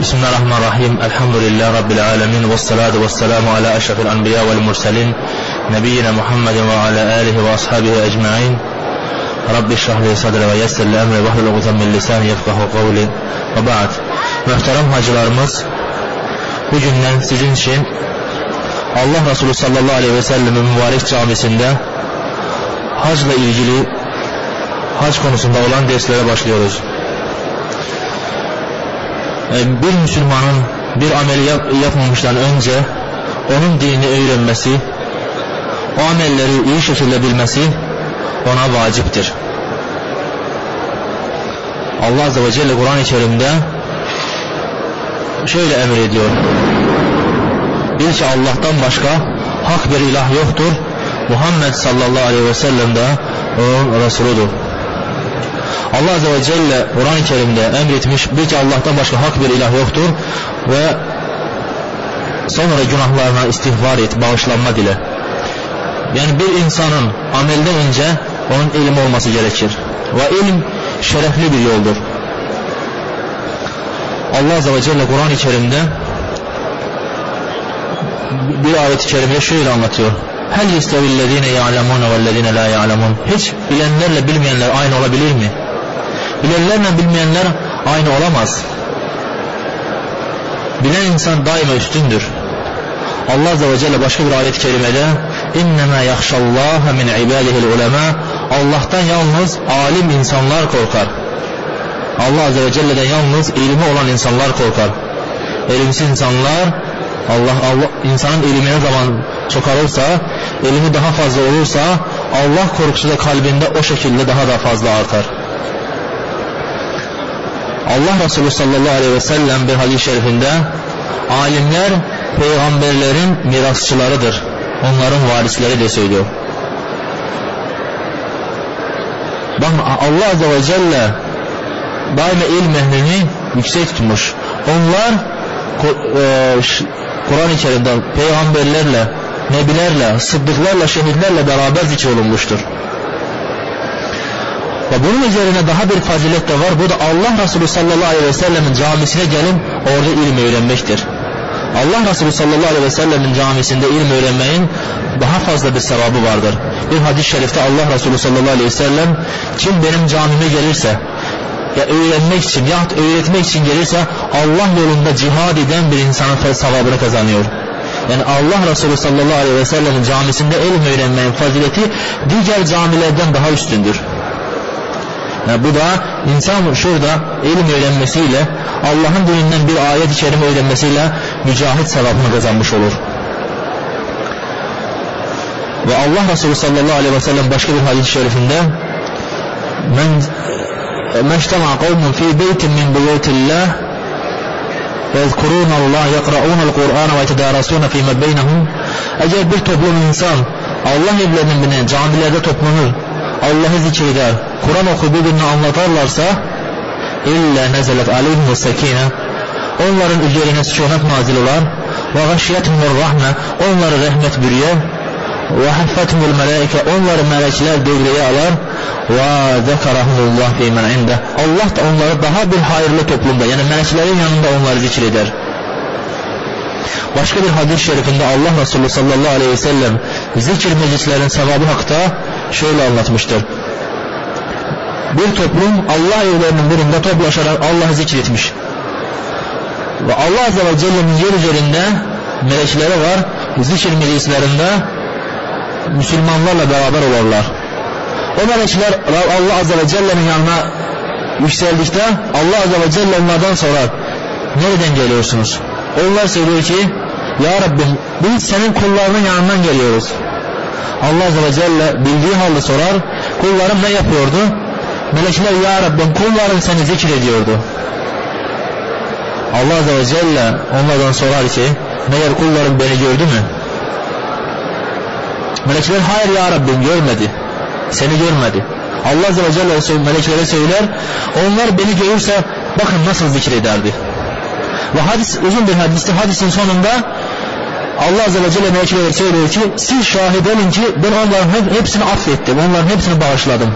Bismillahirrahmanirrahim. Elhamdülillahi Rabbil alemin. Vessalatu vesselamu ala eşrafil anbiya vel murselin. Nebiyyina Muhammedin ve ala alihi ve ashabihi ecma'in. Rabbi şrahli sadre ve yessir li emri vahlul ugudan min lisani yefkahu kavli. Ve ba'd. Muhterem hacılarımız, bugünden sizin için Allah Resulü sallallahu aleyhi ve sellem'in mübarek camisinde hacla ilgili hac konusunda olan derslere başlıyoruz. E, bir Müslümanın bir ameli yap, yapmamıştan önce onun dinini öğrenmesi, o amelleri iyi şekilde bilmesi ona vaciptir. Allah Azze ve Celle Kur'an-ı Kerim'de şöyle emrediyor. Bil ki Allah'tan başka hak bir ilah yoktur. Muhammed sallallahu aleyhi ve sellem de onun Resuludur. Allah Azze ve Celle Kur'an-ı Kerim'de emretmiş bil ki Allah'tan başka hak bir ilah yoktur ve sonra günahlarına istiğfar et, bağışlanma dile. Yani bir insanın amelden önce onun ilim olması gerekir. Ve ilim şerefli bir yoldur. Allah Azze ve Celle Kur'an-ı Kerim'de bir ayet-i kerimede şöyle anlatıyor. Hel yestevillezine ya'lemun vellezine la ya'lemun. Hiç bilenlerle bilmeyenler aynı olabilir mi? Bilenlerle bilmeyenler aynı olamaz. Bilen insan daima üstündür. Allah Azze ve Celle başka bir ayet-i kerimede اِنَّمَا يَخْشَ اللّٰهَ مِنْ عِبَادِهِ الْعُلَمَا Allah'tan yalnız alim insanlar korkar. Allah Azze ve Celle'den yalnız ilmi olan insanlar korkar. Elimsiz insanlar Allah, Allah insanın ilmi ne zaman çokarırsa, ilmi daha fazla olursa Allah korkusu da kalbinde o şekilde daha da fazla artar. Allah Resulü sallallahu aleyhi ve sellem bir hadis-i şerifinde alimler peygamberlerin mirasçılarıdır. Onların varisleri de söylüyor. Bakın Allah Azze ve Celle daima ilm ehlini yüksek tutmuş. Onlar e, Kur'an-ı Kerim'de peygamberlerle, nebilerle, sıddıklarla, şehitlerle beraber zikrolunmuştur. Ve bunun üzerine daha bir fazilet de var. Bu da Allah Resulü sallallahu aleyhi ve sellemin camisine gelin orada ilim öğrenmektir. Allah Resulü sallallahu aleyhi ve sellemin camisinde ilim öğrenmeyin daha fazla bir sevabı vardır. Bir hadis-i şerifte Allah Resulü sallallahu aleyhi ve sellem kim benim camime gelirse ya öğrenmek için ya öğretmek için gelirse Allah yolunda cihad eden bir insanın sevabını kazanıyor. Yani Allah Resulü sallallahu aleyhi ve sellemin camisinde ilim öğrenmenin fazileti diğer camilerden daha üstündür. Yani bu da insan şurada ilim öğrenmesiyle Allah'ın dininden bir ayet-i kerime öğrenmesiyle mücahit sevabını kazanmış olur. Ve Allah Resulü sallallahu aleyhi ve sellem başka bir hadis-i şerifinde men meştema kavmun fi beytin min buyutillah يذكرون الله يقرؤون القرآن ويتدارسون فيما بينهم Eğer bir toplum insan Allah evlerinin birine camilerde toplanır Allahı zikr edər, Quran oxuyub bir-birini anlatarlarsa, illə nəzələt aleyhim və səkinə, onların üzərinə sükunət nazil olan və qəşiyyətimur rəhmə, onları rəhmət bürüyən və həffətimul mələkə, onları mələklər dövrəyə alar və zəkarəhmullah feymən ində. Allah da onları daha bir hayırlı toplumda, yəni mələklərin yanında onları zikr edər. Başqa bir hadis şərifində Allah Resulü sallallahu aleyhi ve sellem zikir meclislərin savabı haqda şöyle anlatmıştır. Bir toplum Allah evlerinin birinde toplaşarak Allah'ı zikretmiş. Ve Allah Azze ve Celle'nin yer üzerinde melekleri var. Zikir meclislerinde Müslümanlarla beraber olurlar. O melekler Allah Azze ve Celle'nin yanına yükseldikte Allah Azze ve Celle onlardan sorar. Nereden geliyorsunuz? Onlar söylüyor ki Ya Rabbim biz senin kullarının yanından geliyoruz. Allah Azze ve Celle bildiği halde sorar. Kullarım ne yapıyordu? Melekler Ya Rabbim kullarım seni zikrediyordu. Allah Azze ve Celle onlardan sorar ki meğer kullarım beni gördü mü? Melekler hayır Ya Rabbim görmedi. Seni görmedi. Allah Azze ve Celle meleklere söyler onlar beni görürse bakın nasıl zikrederdi. Ve hadis uzun bir hadiste hadisin sonunda Allah Azze ve Celle meleklere söylüyor ki siz şahit olun ki ben onların hepsini affettim. Onların hepsini bağışladım.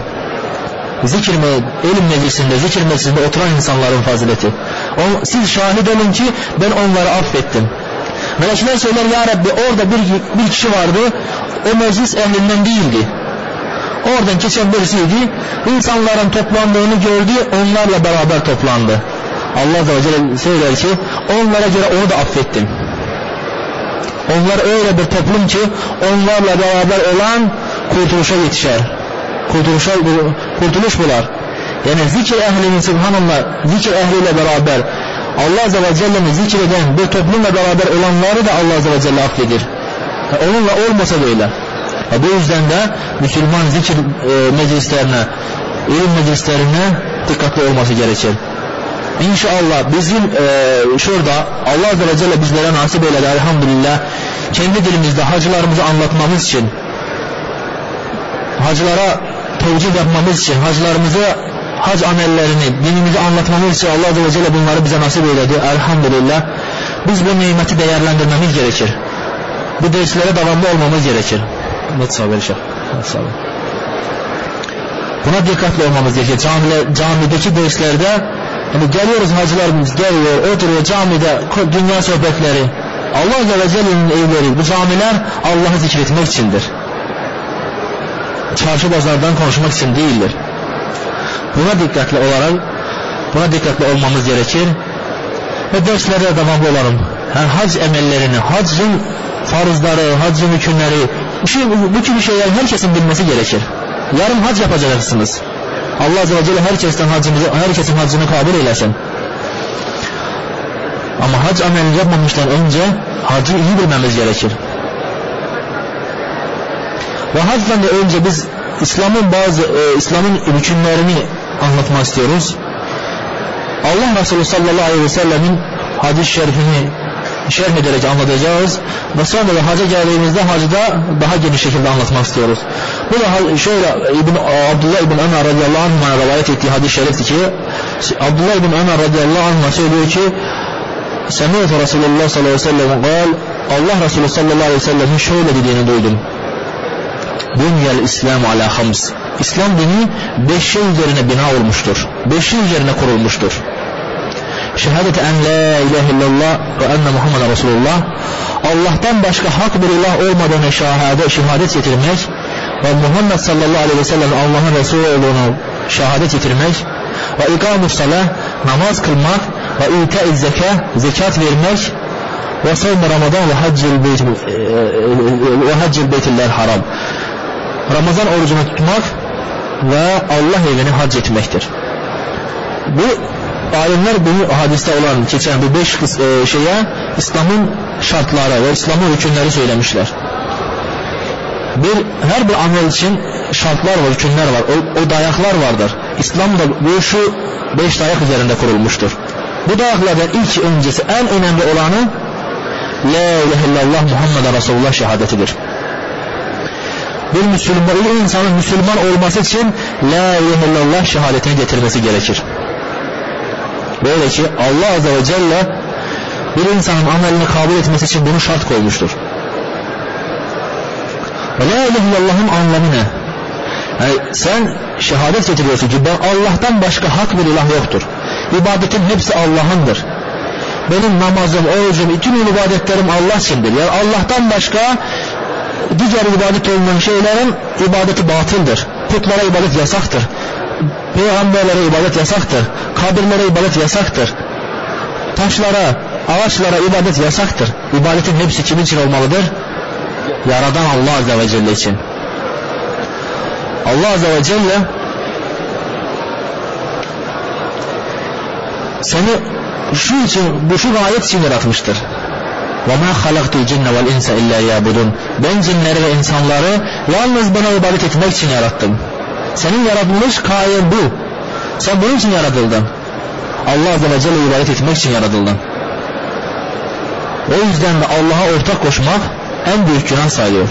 Zikir ilim meclisinde, zikir meclisinde oturan insanların fazileti. O, siz şahit olun ki ben onları affettim. Melekler söyler ya Rabbi orada bir, bir kişi vardı o meclis ehlinden değildi. Oradan geçen birisiydi. İnsanların toplandığını gördü onlarla beraber toplandı. Allah Azze ve Celle söyler ki onlara göre onu da affettim. Onlar öyle bir toplum ki onlarla beraber olan kurtuluşa yetişer. Kurtuluşa, kurtuluş bular. Yani zikir ehlinin subhanallah zikir ehliyle beraber Allah Azze ve Celle'ni zikreden bir toplumla beraber olanları da Allah Azze ve Celle affedir. Onunla olmasa da öyle. Bu yüzden de Müslüman zikir e, meclislerine, ilim meclislerine dikkatli olması gerekir. İnşallah bizim e, şurada Allah Azze ve Celle bizlere nasip eyledi elhamdülillah. Kendi dilimizde hacılarımızı anlatmamız için hacılara tevcih yapmamız için hacılarımızı hac amellerini dinimizi anlatmamız için Allah Azze ve Celle bunları bize nasip eyledi elhamdülillah. Biz bu nimeti değerlendirmemiz gerekir. Bu derslere devamlı olmamız gerekir. Şey. Buna dikkatli olmamız gerekir. Camile, camideki derslerde hani geliyoruz hacılarımız geliyor, oturuyor camide dünya sohbetleri. Allah Azze ve Celle'nin evleri, bu camiler Allah'ı zikretmek içindir. Çarşı pazardan konuşmak için değildir. Buna dikkatli olarak buna dikkatli olmamız gerekir ve derslerde devamlı olalım. Yani hac emellerini, hacın farzları, haccın hükümleri, bu, şey, bu tür şeyler herkesin bilmesi gerekir. Yarın hac yapacaksınız. Allah Azze ve Celle herkesten hacımızı, herkesin hacını kabul eylesin. Ama hac amelini yapmamıştan önce hacı iyi bilmemiz gerekir. Ve hacdan da önce biz İslam'ın bazı e, İslam'ın hükümlerini anlatmak istiyoruz. Allah Resulü sallallahu aleyhi ve sellemin hadis-i şerifini şerh ederek anlatacağız. Ve sonra da haca geldiğimizde hacda daha geniş şekilde anlatmak istiyoruz. Bu da şöyle İbn, Abdullah İbn Ömer radıyallahu anh'a rivayet ettiği hadis-i şerifti ki Abdullah İbn Ömer radıyallahu anh'a söylüyor ki Semi'tu Resulullah sallallahu aleyhi ve sellem Allah Resulü sallallahu aleyhi ve sellem'in şöyle dediğini duydum. Bünyel İslam ala hams. İslam dini beş şey üzerine bina olmuştur. Beş şey üzerine kurulmuştur. Şehadet en la ilahe illallah ve enne Muhammed Resulullah. Allah'tan başka hak bir ilah olmadığını şahade, şehadet getirmek ve Muhammed sallallahu aleyhi ve sellem Allah'ın Resulü olduğunu şehadet getirmek ve ikamus salah namaz kılmak ve ita zeka zekat vermek ve savm Ramazan ve haccil beyt ve haccil beytiller haram. Ramazan orucunu tutmak ve Allah evini hac etmektir. Bu alimler bu hadiste olan geçen bu beş e, şeye İslam'ın şartları ve İslam'ın hükümleri söylemişler. Bir, her bir amel için şartlar ve hükümler var. O, o dayaklar vardır. İslam'da bu şu beş dayak üzerinde kurulmuştur. Bu dayaklardan ilk öncesi en önemli olanı La ilahe illallah Muhammed Resulullah şehadetidir. Bir Müslüman, bir insanın Müslüman olması için La ilahe illallah şehadetini getirmesi gerekir. Böyle ki Allah Azze ve Celle bir insanın amelini kabul etmesi için bunu şart koymuştur. Ve la ilahe illallah'ın anlamı ne? Yani sen şehadet getiriyorsun ki ben Allah'tan başka hak bir ilah yoktur. İbadetin hepsi Allah'ındır. Benim namazım, orucum, bütün ibadetlerim Allah içindir. Yani Allah'tan başka diğer ibadet olmayan şeylerin ibadeti batıldır. Putlara ibadet yasaktır. Peygamberlere ibadet yasaktır. Kabirlere ibadet yasaktır. Taşlara, ağaçlara ibadet yasaktır. İbadetin hepsi kimin için olmalıdır? Yaradan Allah Azze ve Celle için. Allah Azze ve Celle seni şu için, bu şu gayet için yaratmıştır. وَمَا خَلَقْتُ الْجِنَّ وَالْاِنْسَ اِلَّا يَعْبُدُونَ Ben cinleri ve insanları yalnız bana ibadet etmek için yarattım. Senin yaratılmış kayen bu. Sen bunun için yaratıldın. Allah Azze ve Celle ibadet etmek için yaratıldın. O yüzden de Allah'a ortak koşmak en büyük günah sayılıyor.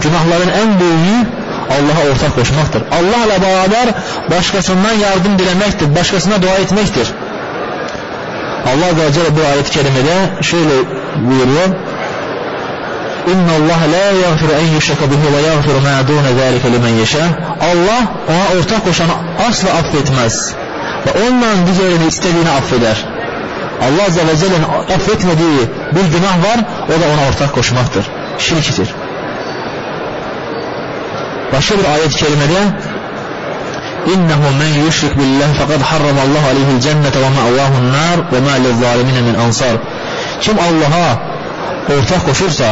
Günahların en büyüğü Allah'a ortak koşmaktır. Allah'la beraber başkasından yardım dilemektir. Başkasına dua etmektir. Allah Azze ve Celle bu ayet-i kerimede şöyle buyuruyor. İnna Allah la yaghfiru en yushraka bihi ve yaghfiru ma dun zalika limen yasha. Allah ona ortak koşanı asla affetmez. Ve ondan diğerini istediğini affeder. Allah Azze ve Celle'nin affetmediği bir günah var o da ona ortak koşmaktır. Şirktir. Başka bir ayet-i kerimede İnnehu men yüşrik billah fekad harramallahu aleyhil cennete ve ma'vahun nar ve ma lizzalimine min ansar. Kim Allah'a ortak koşursa,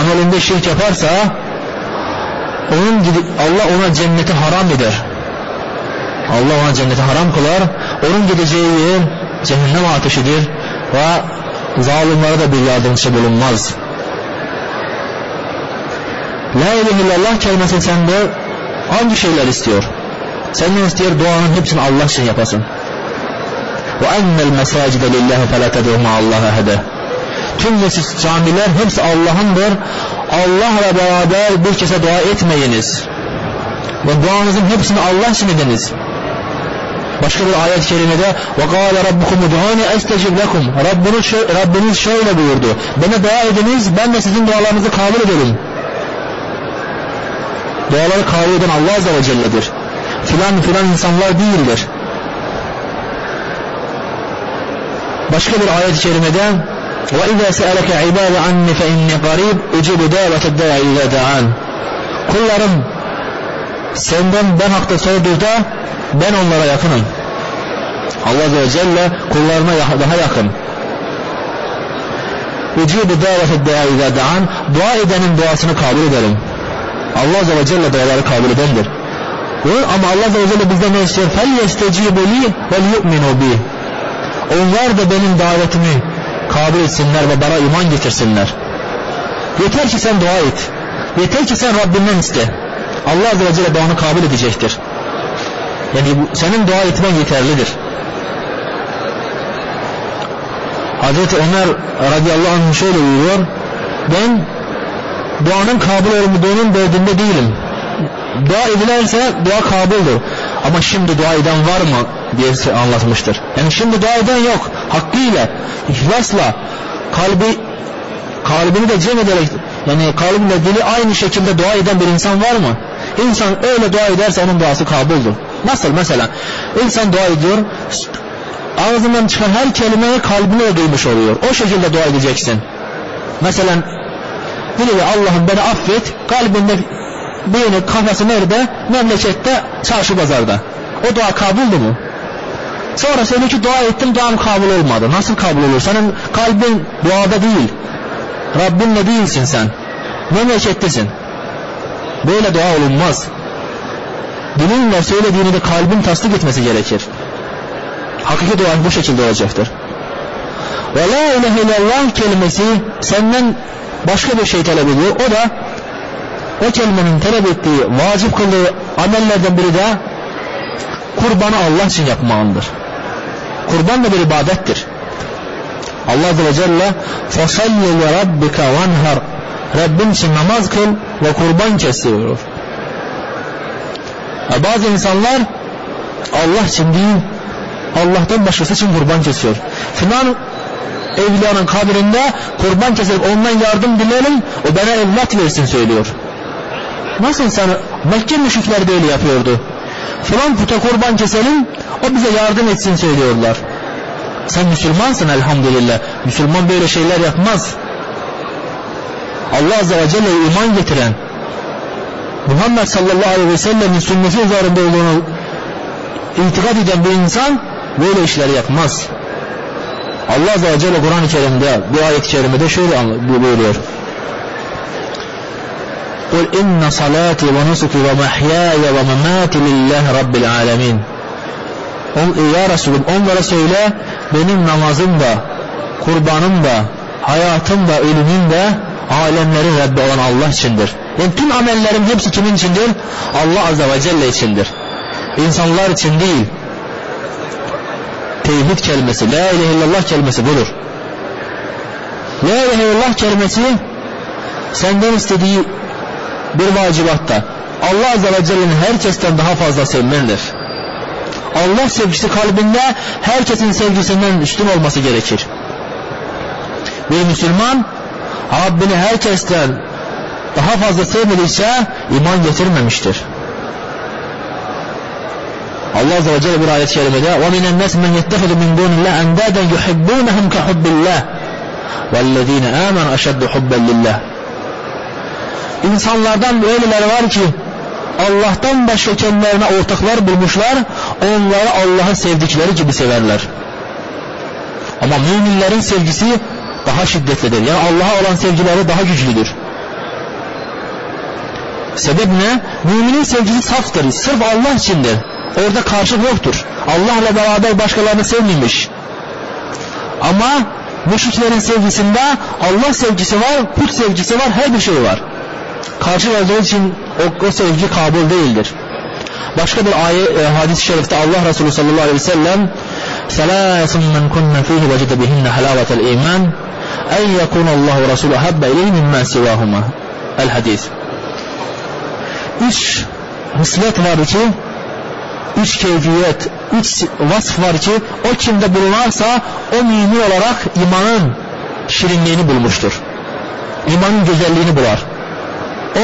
amelinde şirk yaparsa onun Allah ona cenneti haram eder. Allah ona cenneti haram kılar. Onun gideceği yer cehennem ateşidir ve zalimlere de bir yardımcı bulunmaz. La ilahe illallah kelimesi sende hangi şeyler istiyor? Senden istiyor duanın hepsini Allah için yapasın. Ve ennel mesacide lillahi felâ ted'u ma'allaha hede. Tüm mescid camiler hepsi Allah'ındır. Allah'la beraber bir kese dua etmeyiniz. Ve duanızın hepsini Allah için ediniz. Başka bir ayet-i kerimede وَقَالَ رَبُّكُمُ دُعَانِ اَسْتَجِبْ لَكُمْ Rabbiniz, Rabbiniz şöyle buyurdu. Bana dua ediniz, ben de sizin dualarınızı kabul ederim. Duaları kabul eden Allah Azze ve Celle'dir. Filan filan insanlar değildir. Başka bir ayet-i kerimede وَاِذَا سَأَلَكَ عِبَادَ عَنِّ فَاِنِّي قَرِيبٌ اُجِبُ دَعْوَةَ الدَّاعِ اِذَا دَعَانِ Kullarım senden ben hakta sorduğunda ben onlara yakınım. Allah Azze ve Celle kullarına daha yakın. Ucibu davete dua izâ da'an dua edenin duasını kabul ederim. Allah Azze ve Celle duaları kabul edendir. Ama Allah Azze ve Celle bizden ne istiyor? فَلْيَسْتَجِيبُ لِي وَلْيُؤْمِنُوا بِي Onlar da benim davetimi kabul etsinler ve bana iman getirsinler. Yeter ki sen dua et. Yeter ki sen Rabbinden iste. Allah Azze ve Celle duanı kabul edecektir. Yani bu, senin dua etmen yeterlidir. Hazreti Ömer radıyallahu anh şöyle buyuruyor. Ben duanın kabul olmadığının derdinde değilim. Dua edilerse dua kabuldür. Ama şimdi dua eden var mı diye anlatmıştır. Yani şimdi dua eden yok. Hakkıyla, ihlasla, kalbi kalbini de cem ederek yani kalbinle dili aynı şekilde dua eden bir insan var mı? İnsan öyle dua ederse onun duası kabuldür. Nasıl mesela? İnsan dua ediyor, ağzından çıkan her kelimeyi kalbine de duymuş oluyor. O şekilde dua edeceksin. Mesela dili Allah'ım beni affet, kalbinde beyni kafası nerede? Memlekette, çarşı pazarda. O dua kabuldü mü? Sonra seni ki dua ettim duam kabul olmadı. Nasıl kabul olur? Senin kalbin duada değil. Rabbinle değilsin sen. Memlekettesin. Böyle dua olunmaz. Dilinle söylediğini de kalbin tasdik etmesi gerekir. Hakiki dua bu şekilde olacaktır. Ve la ilahe illallah kelimesi senden başka bir şey talep ediyor. O da o kelimenin talep ettiği, vacip kıldığı amellerden biri de kurbanı Allah için yapmağındır. Kurban da bir ibadettir. Allah Azze ve Celle فَصَلِّ لِرَبِّكَ وَانْهَرْ Rabbin için namaz kıl ve kurban kes diyor. E bazı insanlar Allah için değil, Allah'tan başkası için kurban kesiyor. Filan evliyanın kabirinde kurban keserek ondan yardım dileyelim, o bana evlat versin söylüyor. Nasıl sen Mekke müşrikler böyle yapıyordu. Filan puta kurban keselim, o bize yardım etsin söylüyorlar. Sen Müslümansın elhamdülillah. Müslüman böyle şeyler yapmaz. Allah Azze ve Celle iman getiren, Muhammed sallallahu aleyhi ve sellemin sünneti üzerinde olduğunu itikad eden bir insan böyle işleri yapmaz. Allah Azze ve Celle Kur'an-ı Kerim'de bu ayet-i kerimede şöyle buyuruyor. قُلْ اِنَّ صَلَاتِي وَنُسُكِي وَمَحْيَايَ وَمَمَاتِ لِلّٰهِ رَبِّ الْعَالَمِينَ Ya Resulüm onlara söyle benim namazım da, kurbanım da, hayatım da, ölümüm de alemlerin Rabbi olan Allah içindir. Yani tüm amellerim hepsi kimin içindir? Allah Azze ve Celle içindir. İnsanlar için değil. Tevhid kelimesi, La ilahe illallah kelimesi budur. La ilahe illallah kelimesi senden istediği bir vacibatta Allah Azze ve Celle'nin herkesten daha fazla sevmendir. Allah sevgisi kalbinde herkesin sevgisinden üstün olması gerekir. Bir Müslüman Rabbini herkesten daha fazla sevmediyse iman getirmemiştir. Allah Azze ve Celle bir ayet-i kerimede وَمِنَ النَّاسِ مَنْ يَتَّخِذُ مِنْ دُونِ اللّٰهِ اَنْدَادًا يُحِبُّونَهُمْ كَحُبِّ اللّٰهِ وَالَّذ۪ينَ آمَنُوا أَشَدُّ حُبًّا لِلّٰهِ İnsanlardan öyleleri var ki Allah'tan başka kendilerine ortaklar bulmuşlar, onları Allah'ın sevdikleri gibi severler. Ama müminlerin sevgisi daha şiddetlidir. Yani Allah'a olan sevgileri daha güçlüdür. Sebep ne? Müminin sevgisi saftır. Sırf Allah içindir. Orada karşılık yoktur. Allah'la beraber başkalarını sevmemiş. Ama müşriklerin sevgisinde Allah sevgisi var, put sevgisi var, her bir şey var Karşı olduğu için o, o sevgi kabul değildir. Başka bir ayet, e, hadis-i şerifte Allah Resulü sallallahu aleyhi ve sellem ثلاث من كن فيه وجد بهن حلاوة الإيمان أن يكون الله ورسوله أحب إليه مما سواهما الحديث üç hıslet var ki üç keyfiyet üç vasf var ki o kimde bulunarsa o mümin olarak imanın şirinliğini bulmuştur imanın güzelliğini bular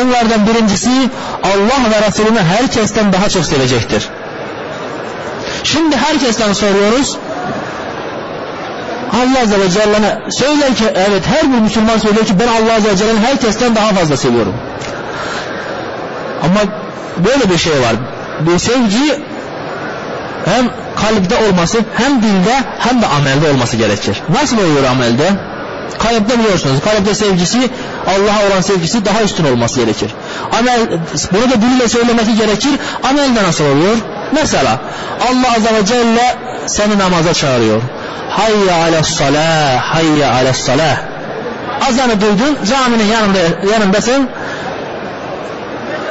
onlardan birincisi Allah ve Resulünü herkesten daha çok sevecektir şimdi herkesten soruyoruz Allah Azze ve Celle'ne söyler ki evet her bir Müslüman söylüyor ki ben Allah Azze ve Celle'ni herkesten daha fazla seviyorum ama böyle bir şey var. Bu sevgi hem kalpte olması hem dilde hem de amelde olması gerekir. Nasıl oluyor amelde? Kalpte biliyorsunuz. Kalpte sevgisi Allah'a olan sevgisi daha üstün olması gerekir. Amel, bunu da diliyle söylemesi gerekir. Amelde nasıl oluyor? Mesela Allah Azze ve Celle seni namaza çağırıyor. Hayya ales salah, hayya ales salah. Azanı duydun, caminin yanında, yanındasın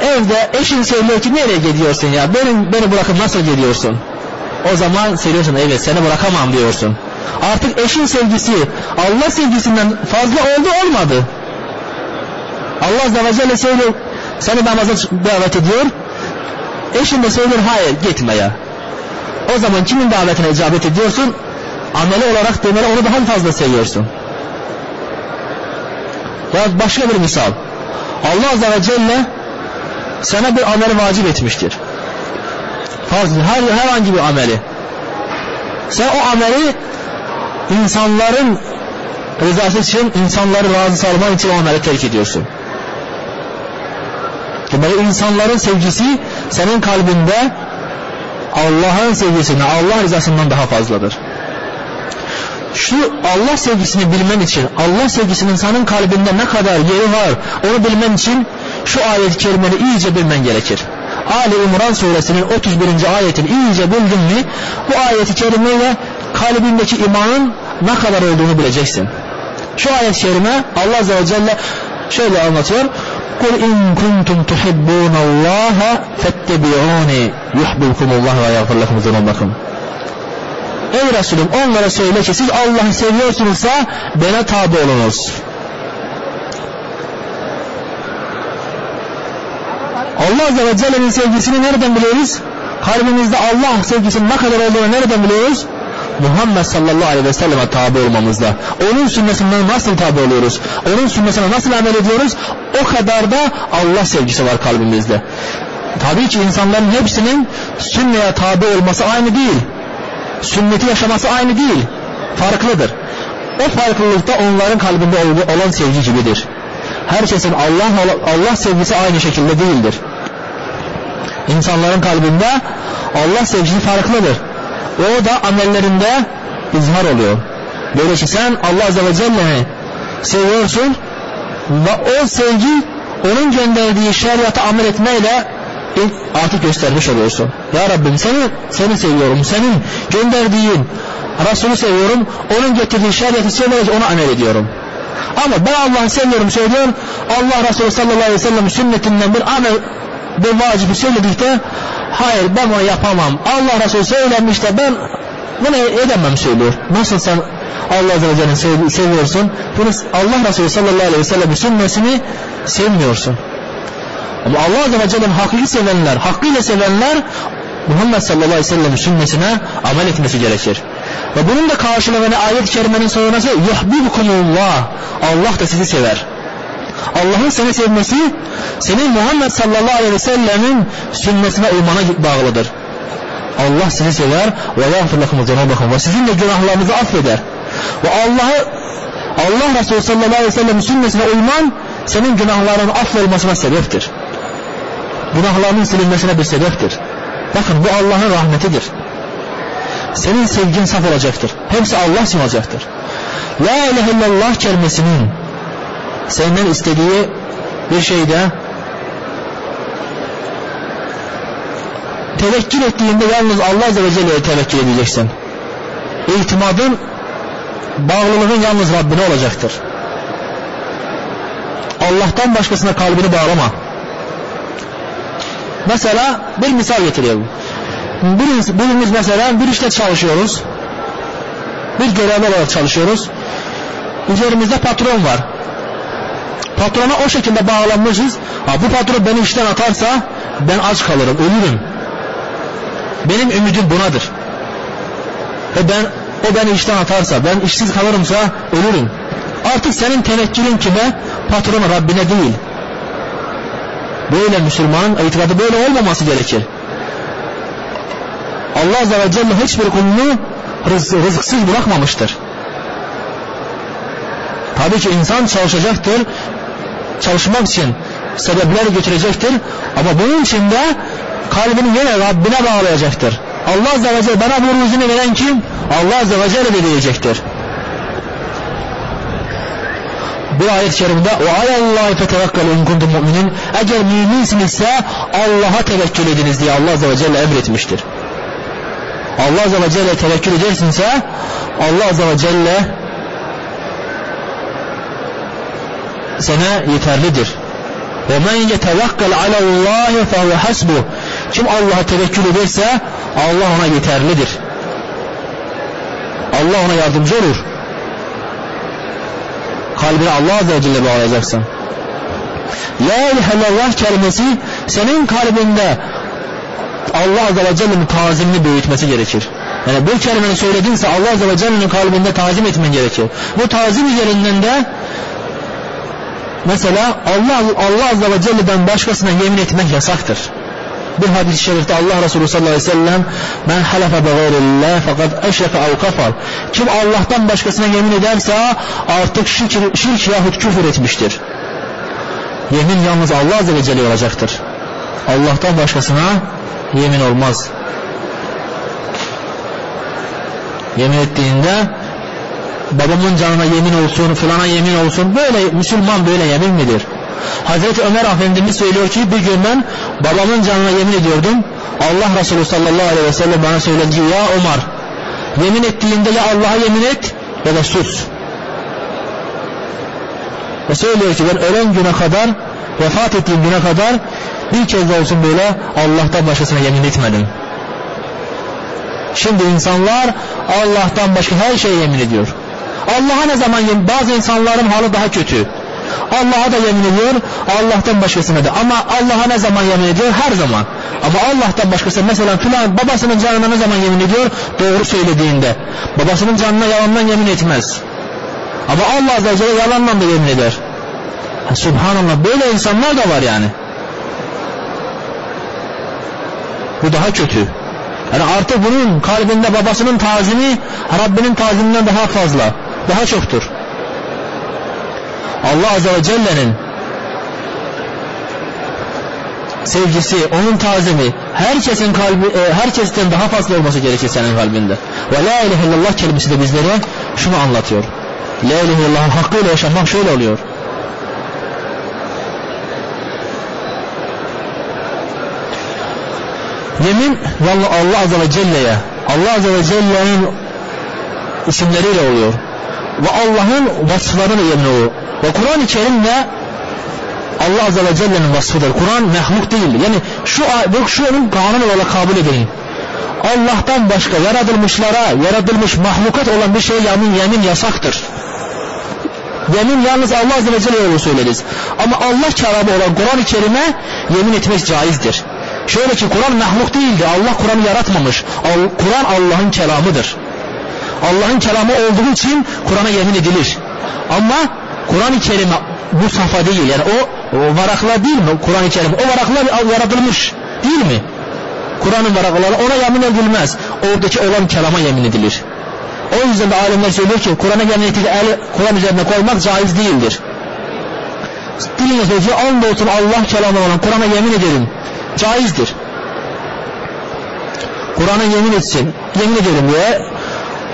evde eşin söylüyor ki nereye gidiyorsun ya benim, beni bırakıp nasıl gidiyorsun o zaman söylüyorsun evet seni bırakamam diyorsun artık eşin sevgisi Allah sevgisinden fazla oldu olmadı. Allah Azze ve Celle söylüyor seni namaza davet ediyor. Eşin de söylüyor hayır gitme ya. O zaman kimin davetine icabet ediyorsun? Ameli olarak demeli onu daha fazla seviyorsun? Ya başka bir misal. Allah Azze ve Celle sana bir amel vacip etmiştir. Farz her herhangi bir ameli. Sen o ameli insanların rızası için, insanları razı salman için o ameli terk ediyorsun. Demek insanların sevgisi senin kalbinde Allah'ın sevgisine, Allah rızasından daha fazladır. Şu Allah sevgisini bilmen için, Allah sevgisinin senin kalbinde ne kadar yeri var, onu bilmen için şu ayet-i kerimeyi iyice bilmen gerekir. Ali İmran suresinin 31. ayetini iyice bildin mi bu ayeti kerimeyle kalbindeki imanın ne kadar olduğunu bileceksin. Şu ayet-i kerime Allah Azze ve Celle şöyle anlatıyor. قُلْ اِنْ كُنْتُمْ تُحِبُّونَ اللّٰهَ فَاتَّبِعُونِ يُحْبِبْكُمُ اللّٰهُ وَيَغْفِرْ لَكُمْ ذُنُوبَكُمْ Ey Resulüm onlara söyle ki siz Allah'ı seviyorsunuzsa bana tabi olunuz. Allah Azze ve Celle'nin sevgisini nereden biliyoruz? Kalbimizde Allah sevgisinin ne kadar olduğunu nereden biliyoruz? Muhammed sallallahu aleyhi ve selleme tabi olmamızda. Onun sünnetinden nasıl tabi oluyoruz? Onun sünnetine nasıl amel ediyoruz? O kadar da Allah sevgisi var kalbimizde. Tabii ki insanların hepsinin sünneye tabi olması aynı değil. Sünneti yaşaması aynı değil. Farklıdır. O farklılıkta onların kalbinde olan sevgi gibidir. Herkesin Allah Allah sevgisi aynı şekilde değildir. İnsanların kalbinde Allah sevgisi farklıdır. O da amellerinde izhar oluyor. Böylece sen Allah Azze ve Celle'ni seviyorsun ve o sevgi onun gönderdiği şeriata amel etmeyle artık göstermiş oluyorsun. Ya Rabbim seni, seni seviyorum. Senin gönderdiğin Resulü seviyorum. Onun getirdiği şeriatı severek ona amel ediyorum. Ama ben Allah'ı seviyorum söylüyor. Allah Resulü sallallahu aleyhi ve sellem sünnetinden bir amel bir vacibi söyledikte hayır ben onu yapamam. Allah Resulü söylemiş de ben bunu edemem söylüyor. Nasıl sen Allah Azze ve Celle'ni seviyorsun? Bunu Allah Resulü sallallahu aleyhi ve sellem sünnetini sevmiyorsun. Ama Allah Azze ve Celle'nin hakiki sevenler, hakkıyla sevenler Muhammed sallallahu aleyhi ve sellem sünnetine amel etmesi gerekir. Ve bunun da karşılığını ayet-i kerimenin sonrası yuhbibkumullah. Allah da sizi sever. Allah'ın seni sevmesi senin Muhammed sallallahu aleyhi ve sellemin sünnetine uymana bağlıdır. Allah sizi sever ve yağfir lekum zenubakum ve sizin de günahlarınızı affeder. Ve Allah'ı Allah Resulü sallallahu aleyhi ve sellem sünnesine uyman senin günahların affolmasına sebeptir. Günahlarının silinmesine bir sebeptir. Bakın bu Allah'ın rahmetidir. Senin sevgin saf olacaktır. Hepsi Allah için olacaktır. La ilahe illallah kelimesinin senden istediği bir şeyde tevekkül ettiğinde yalnız Allah Azze ve Celle'ye tevekkül edeceksin. İtimadın, bağlılığın yalnız Rabbine olacaktır. Allah'tan başkasına kalbini bağlama. Mesela bir misal getiriyorum. Birimiz, birimiz mesela bir işte çalışıyoruz. Bir görevli olarak çalışıyoruz. Üzerimizde patron var. Patrona o şekilde bağlanmışız. Ha, bu patron beni işten atarsa ben aç kalırım, ölürüm. Benim ümidim bunadır. Ve ben o beni işten atarsa, ben işsiz kalırımsa ölürüm. Artık senin tenekkülün kime? Patronu Rabbine değil. Böyle Müslüman itikadı böyle olmaması gerekir. Allah Azze ve Celle hiçbir kulunu rız rızıksız bırakmamıştır. Tabii ki insan çalışacaktır. Çalışmak için sebepler götürecektir. Ama bunun için de kalbini yine Rabbine bağlayacaktır. Allah Azze ve Celle bana bu rızını veren kim? Allah Azze ve Celle diyecektir. Bu ayet-i kerimede o alallahi fetevekkelu in kuntum mu'minin eğer müminsinizse Allah'a tevekkül ediniz diye Allah Azze ve Celle emretmiştir. Allah Azze ve Celle tevekkül edersinse Allah Azze ve Celle sana yeterlidir. Ve men yetevekkal alallahi fehuve hasbu. Kim Allah'a tevekkül ederse Allah ona yeterlidir. Allah ona yardımcı olur. Kalbini Allah Azze ve Celle bağlayacaksın. La ilahe kelimesi senin kalbinde Allah Azze ve Celle'nin tazimini büyütmesi gerekir. Yani bu kelimeyi söyledinse Allah Azze ve Celle'nin kalbinde tazim etmen gerekir. Bu tazim üzerinden de mesela Allah, Allah Azze ve Celle'den başkasına yemin etmek yasaktır. Bir hadis-i şerifte Allah Resulü sallallahu aleyhi ve sellem men halefe be gayrillah fakat eşreke ev kafar kim Allah'tan başkasına yemin ederse artık şirk, şirk yahut küfür etmiştir. Yemin yalnız Allah Azze ve Celle olacaktır. Allah'tan başkasına yemin olmaz. Yemin ettiğinde babamın canına yemin olsun, filana yemin olsun. Böyle Müslüman böyle yemin midir? Hazreti Ömer Efendimiz söylüyor ki bir gün ben babamın canına yemin ediyordum. Allah Resulü sallallahu aleyhi ve sellem bana söyledi ki ya Ömer yemin ettiğinde ya Allah'a yemin et ya da sus. Ve söylüyor ki ben ölen güne kadar vefat ettiğim güne kadar bir kez de olsun böyle Allah'tan başkasına yemin etmedim. Şimdi insanlar Allah'tan başka her şeye yemin ediyor. Allah'a ne zaman yemin? Bazı insanların halı daha kötü. Allah'a da yemin ediyor, Allah'tan başkasına da. Ama Allah'a ne zaman yemin ediyor? Her zaman. Ama Allah'tan başkası mesela filan babasının canına ne zaman yemin ediyor? Doğru söylediğinde. Babasının canına yalandan yemin etmez. Ama Allah Azze ve Celle yalandan da yemin eder. Ha, Subhanallah böyle insanlar da var yani. Bu daha kötü. Yani artık bunun kalbinde babasının tazimi Rabbinin taziminden daha fazla, daha çoktur. Allah Azze ve Celle'nin sevgisi, onun tazimi herkesin kalbi, e, herkesten daha fazla olması gerekir senin kalbinde. Ve la ilahe illallah kelimesi de bizlere şunu anlatıyor. La ilahe illallah hakkıyla yaşamak şöyle oluyor. Yemin Allah Azze ve Celle'ye, Allah Azze ve Celle'nin isimleriyle oluyor. Ve Allah'ın vasıflarıyla yemin oluyor. Ve Kur'an-ı Kerim de Allah Azze ve Celle'nin vasfıdır. Kur'an mehluk değil. Yani şu, şu onun kanun olarak kabul edin. Allah'tan başka yaratılmışlara, yaratılmış mahlukat olan bir şey yemin, yemin yasaktır. Yemin yalnız Allah Azze ve Celle'ye söyleriz. Ama Allah kelamı olan Kur'an-ı Kerim'e yemin etmek caizdir. Şöyle ki Kur'an mahluk değildi. Allah Kur'an'ı yaratmamış. Kur'an Allah'ın kelamıdır. Allah'ın kelamı olduğu için Kur'an'a yemin edilir. Ama Kur'an-ı Kerim bu safa değil. Yani o, o varaklar değil mi? Kur'an-ı Kerim. O varaklar yaratılmış. Değil mi? Kur'an'ın varakaları ona yemin edilmez. Oradaki olan kelama yemin edilir. O yüzden de alimler söylüyor ki Kur'an'a yemin Kur'an üzerine koymak caiz değildir. Diline söylüyor andolsun Allah kelamı olan Kur'an'a yemin ederim. Caizdir. Kur'an'a yemin etsin, yemin ederim diye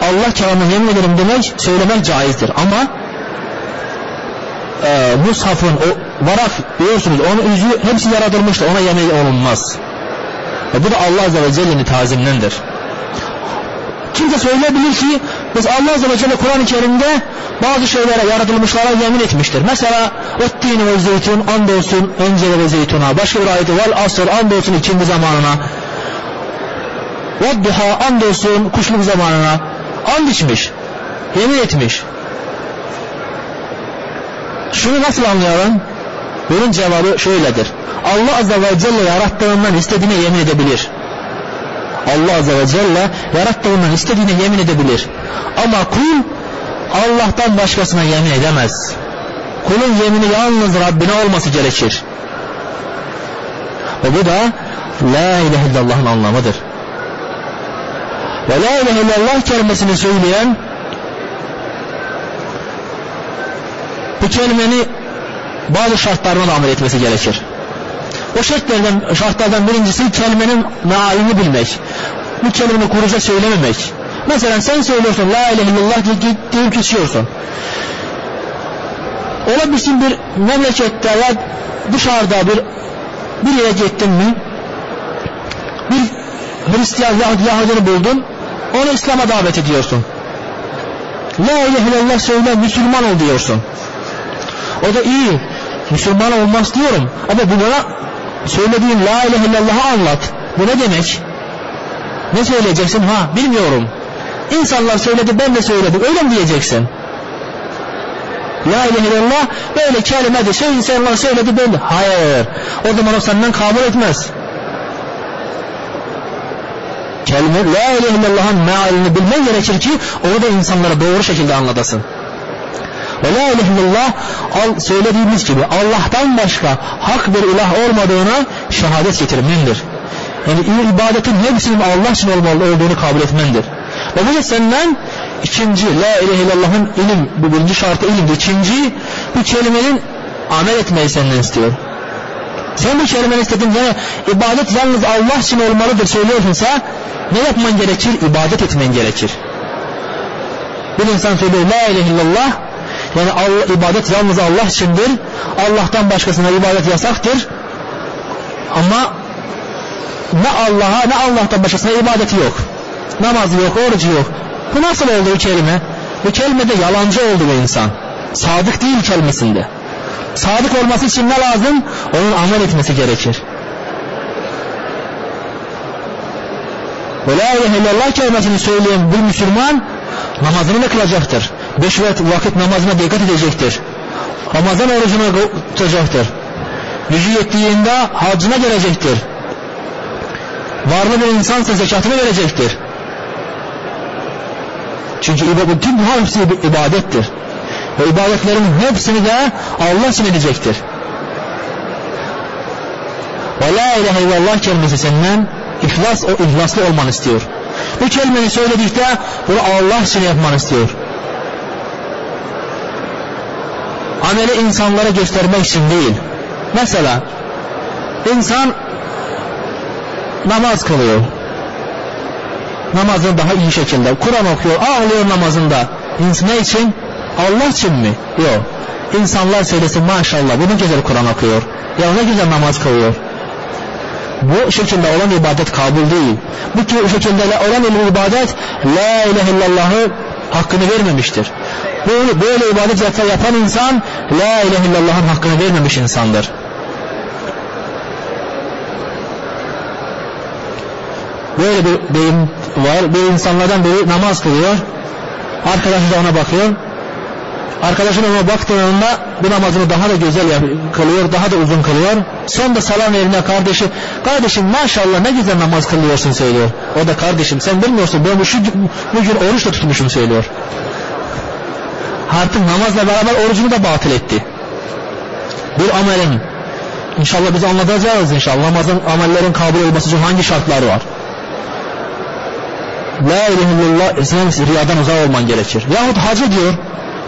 Allah kelamına yemin ederim demek, söylemek caizdir. Ama e, Mushaf'ın o varak biliyorsunuz onun yüzü hepsi yaratılmıştı ona yemin olunmaz. E, bu da Allah Azze ve Celle'nin tazimdendir. Kimse söyleyebilir ki biz Allah Azze ve Celle Kur'an-ı Kerim'de bazı şeylere yaratılmışlara yemin etmiştir. Mesela Ottini ve zeytun andolsun encele ve zeytuna. Başka bir ayeti vel asr andolsun ikindi zamanına. Ve duha andolsun kuşluk zamanına. And içmiş. Yemin etmiş. Şunu nasıl anlayalım? Bunun cevabı şöyledir. Allah Azze ve Celle yarattığından istediğine yemin edebilir. Allah Azze ve Celle yarattığından istediğine yemin edebilir. Ama kul Allah'tan başkasına yemin edemez. Kulun yemini yalnız Rabbine olması gerekir. Ve bu da La ilahe illallah'ın anlamıdır. Ve La ilahe illallah kelimesini söyleyen bu kelimenin bazı şartlarına da amel etmesi gerekir. O şartlardan, şartlardan birincisi kelimenin mealini bilmek. Bu kelimeyi kuruca söylememek. Mesela sen söylüyorsun La ilahe illallah deyip geçiyorsun. Olabilirsin bir memlekette ya dışarıda bir bir yere gittin mi bir Hristiyan Yahudi Yahudini buldun onu İslam'a davet ediyorsun. La ilahe illallah söyle Müslüman ol diyorsun. O da iyi Müslüman olmaz diyorum ama bu bana söylediğin la ilahe illallah'ı anlat. Bu ne demek? Ne söyleyeceksin? Ha bilmiyorum. İnsanlar söyledi ben de söyledim. Öyle mi diyeceksin? La ilahe illallah böyle kelimedir. Şey insanlar söyledi ben de. Hayır. O zaman o senden kabul etmez. Kelime la ilahe illallah'ın mealini bilmen gerekir ki onu da insanlara doğru şekilde anlatasın. Ve la ilahe illallah al, söylediğimiz gibi Allah'tan başka hak bir ilah olmadığına şehadet getirmendir. Yani ibadetin hepsinin Allah için olmalı olduğunu kabul etmendir. Ve bu senden ikinci la ilahe illallah'ın ilim, bu birinci şartı ilimdir. İkinci bu kelimenin amel etmeyi senden istiyor. Sen bu kelimenin istediğin yani ibadet yalnız Allah için olmalıdır söylüyorsunsa ne yapman gerekir? İbadet etmen gerekir. Bir insan söylüyor la ilahe illallah yani Allah, ibadet yalnız Allah içindir. Allah'tan başkasına ibadet yasaktır. Ama ne Allah'a ne Allah'tan başkasına ibadeti yok. Namazı yok, orucu yok. Bu nasıl oldu bu kelime? Bu kelimede yalancı oldu bu insan. Sadık değil kelimesinde. Sadık olması için ne lazım? Onun amel etmesi gerekir. Ve la ilahe illallah kelimesini söyleyen bir Müslüman namazını da kılacaktır. Beş vakit namazına dikkat edecektir. Ramazan orucuna tutacaktır. Gücü yettiğinde hacına gelecektir. Varlı bir insansa zekatını verecektir. Çünkü bütün bu hepsi ibadettir. Ve ibadetlerin hepsini de Allah için edecektir. Ve la ilahe illallah kelimesi senden ihlas, o ihlaslı olmanı istiyor. Bu kelimeyi söyledikte bunu Allah için yapmanı istiyor. Ameli insanlara göstermek için değil. Mesela insan namaz kılıyor. Namazını daha iyi şekilde. Kur'an okuyor, ağlıyor namazında. Ne için? Allah için mi? Yok. İnsanlar söylesin maşallah bu ne güzel Kur'an okuyor. Ya ne güzel namaz kılıyor. Bu şekilde olan ibadet kabul değil. Bu şekilde olan ibadet La ilahe illallah'ı hakkını vermemiştir. Böyle, böyle ibadet yapan insan La ilahe illallah'ın hakkını vermemiş insandır. Böyle bir deyim var. Bir insanlardan biri namaz kılıyor. Arkadaşı da ona bakıyor. Arkadaşın ona baktığında bu namazını daha da güzel kılıyor, daha da uzun kılıyor. Son da salam yerine kardeşi, kardeşim maşallah ne güzel namaz kılıyorsun söylüyor. O da kardeşim sen bilmiyorsun ben şu, bugün oruç da tutmuşum söylüyor. Artık namazla beraber orucunu da batıl etti. Bir amelin İnşallah biz anlatacağız inşallah. Namazın, amellerin kabul olması için hangi şartları var? La ilahe illallah sen riyadan uzak olman gerekir. Yahut hacı diyor.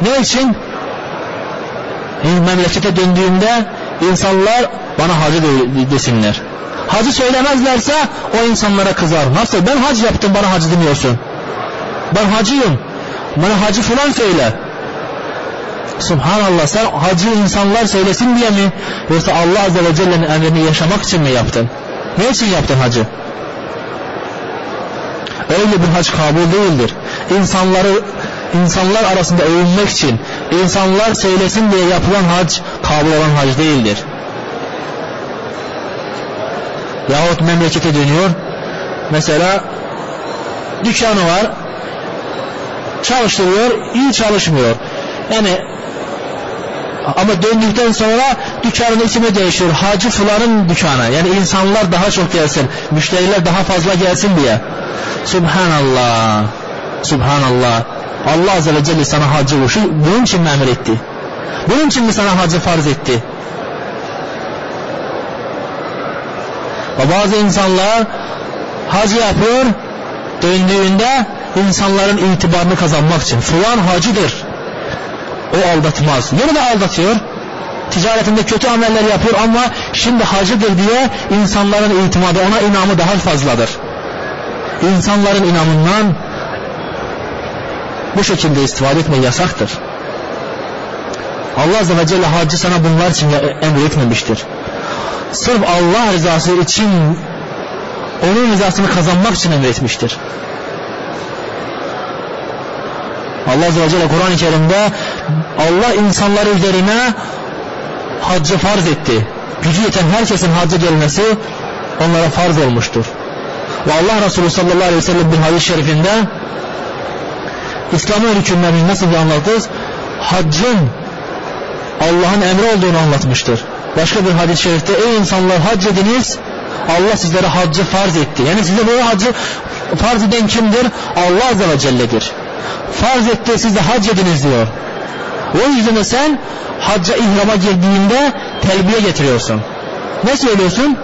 Ne için? Memlekete döndüğümde insanlar bana hacı desinler. Hacı söylemezlerse o insanlara kızar. Nasıl? Ben hac yaptım bana hacı demiyorsun. Ben hacıyım. Bana hacı falan söyle. Subhanallah sen hacı insanlar söylesin diye mi? Yoksa Allah Azze ve Celle'nin emrini yaşamak için mi yaptın? Ne için yaptın hacı? Öyle bir hac kabul değildir. İnsanları insanlar arasında övünmek için, insanlar söylesin diye yapılan hac kabul olan hac değildir. Yahut memlekete dönüyor. Mesela dükkanı var. Çalıştırıyor, iyi çalışmıyor. Yani ama döndükten sonra dükkanın ismi değişiyor. Hacı Fulan'ın dükkanı. Yani insanlar daha çok gelsin. Müşteriler daha fazla gelsin diye. Subhanallah. Subhanallah. Allah Azze ve Celle sana hacı şu bunun için mi emir etti? Bunun için mi sana hacı farz etti? Ve bazı insanlar hacı yapıyor döndüğünde insanların itibarını kazanmak için. Fulan hacıdır. O aldatmaz. Yine de aldatıyor. Ticaretinde kötü ameller yapıyor ama şimdi hacıdır diye insanların itimadı ona inamı daha fazladır. İnsanların inamından bu şekilde istifade etme yasaktır. Allah Azze ve Celle hacı sana bunlar için emretmemiştir. Sırf Allah rızası için onun rızasını kazanmak için emretmiştir. Allah Azze ve Celle Kur'an-ı Kerim'de Allah insanlar üzerine haccı farz etti. Gücü yeten herkesin haccı gelmesi onlara farz olmuştur. Ve Allah Resulü sallallahu aleyhi ve sellem bir hadis-i şerifinde İslam'ın hükümlerini nasıl anlatır? Haccın Allah'ın emri olduğunu anlatmıştır. Başka bir hadis-i şerifte ey insanlar hac ediniz Allah sizlere haccı farz etti. Yani size bu haccı farz eden kimdir? Allah Azze ve Celle'dir. Farz etti siz de hac ediniz diyor. O yüzden de sen hacca ihrama girdiğinde telbiye getiriyorsun. Ne söylüyorsun?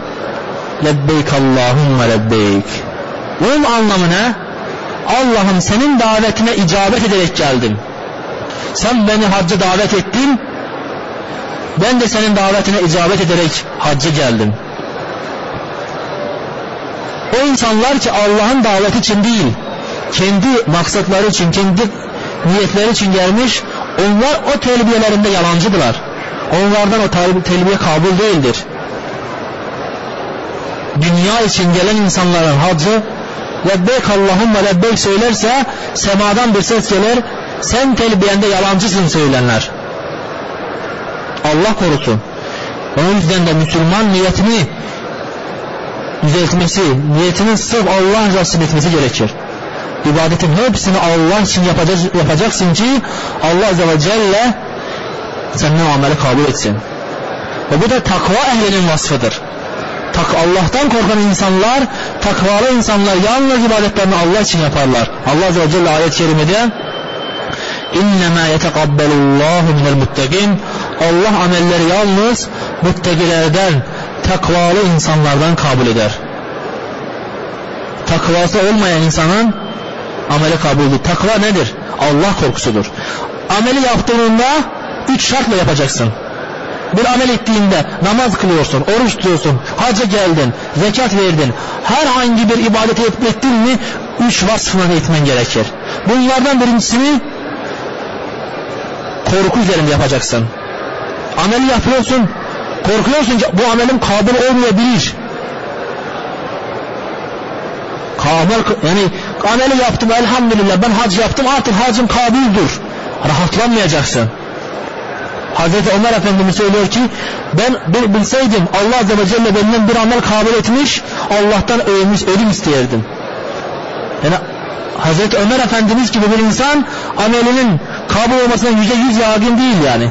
Lebbeyk Allahümme lebbeyk. Bunun anlamı ne? Allah'ım senin davetine icabet ederek geldim. Sen beni hacca davet ettin. Ben de senin davetine icabet ederek hacca geldim. O insanlar ki Allah'ın daveti için değil, kendi maksatları için, kendi niyetleri için gelmiş, onlar o telbiyelerinde yalancıdılar. Onlardan o telbiye kabul değildir. Dünya için gelen insanların hacı lebbeyk Allahümme lebbeyk söylerse semadan bir ses gelir sen telbiyende yalancısın söylenler. Allah korusun. O yüzden de Müslüman niyetini düzeltmesi, niyetinin sırf Allah rızası etmesi gerekir. İbadetin hepsini Allah için yapacaksın ki Allah Azze ve Celle senden ameli kabul etsin. Ve bu da takva ehlinin vasfıdır. Tak Allah'tan korkan insanlar, takvalı insanlar yalnız ibadetlerini Allah için yaparlar. Allah Azze ve Celle ayet-i kerimede İnnemâ yetekabbelullâhu minel muttaqin Allah amelleri yalnız muttakilerden, takvalı insanlardan kabul eder. Takvası olmayan insanın ameli kabul değil. Takva nedir? Allah korkusudur. Ameli yaptığında üç şartla yapacaksın. Bir amel ettiğinde namaz kılıyorsun, oruç tutuyorsun, hacca geldin, zekat verdin. Herhangi bir ibadeti ettin mi üç vasfından etmen gerekir. Bunlardan birincisini korku üzerinde yapacaksın. Ameli yapıyorsun, korkuyorsun bu amelim kabul olmayabilir. Amel, yani ameli yaptım elhamdülillah ben hac yaptım artık hacım kabuldür. Rahatlanmayacaksın. Hazreti Ömer Efendimiz söylüyor ki ben bilseydim Allah Azze ve Celle benden bir amel kabul etmiş Allah'tan ölmüş, ölüm isteyerdim. Yani Hazreti Ömer Efendimiz gibi bir insan amelinin kabul olmasına yüzde yüz yakin değil yani.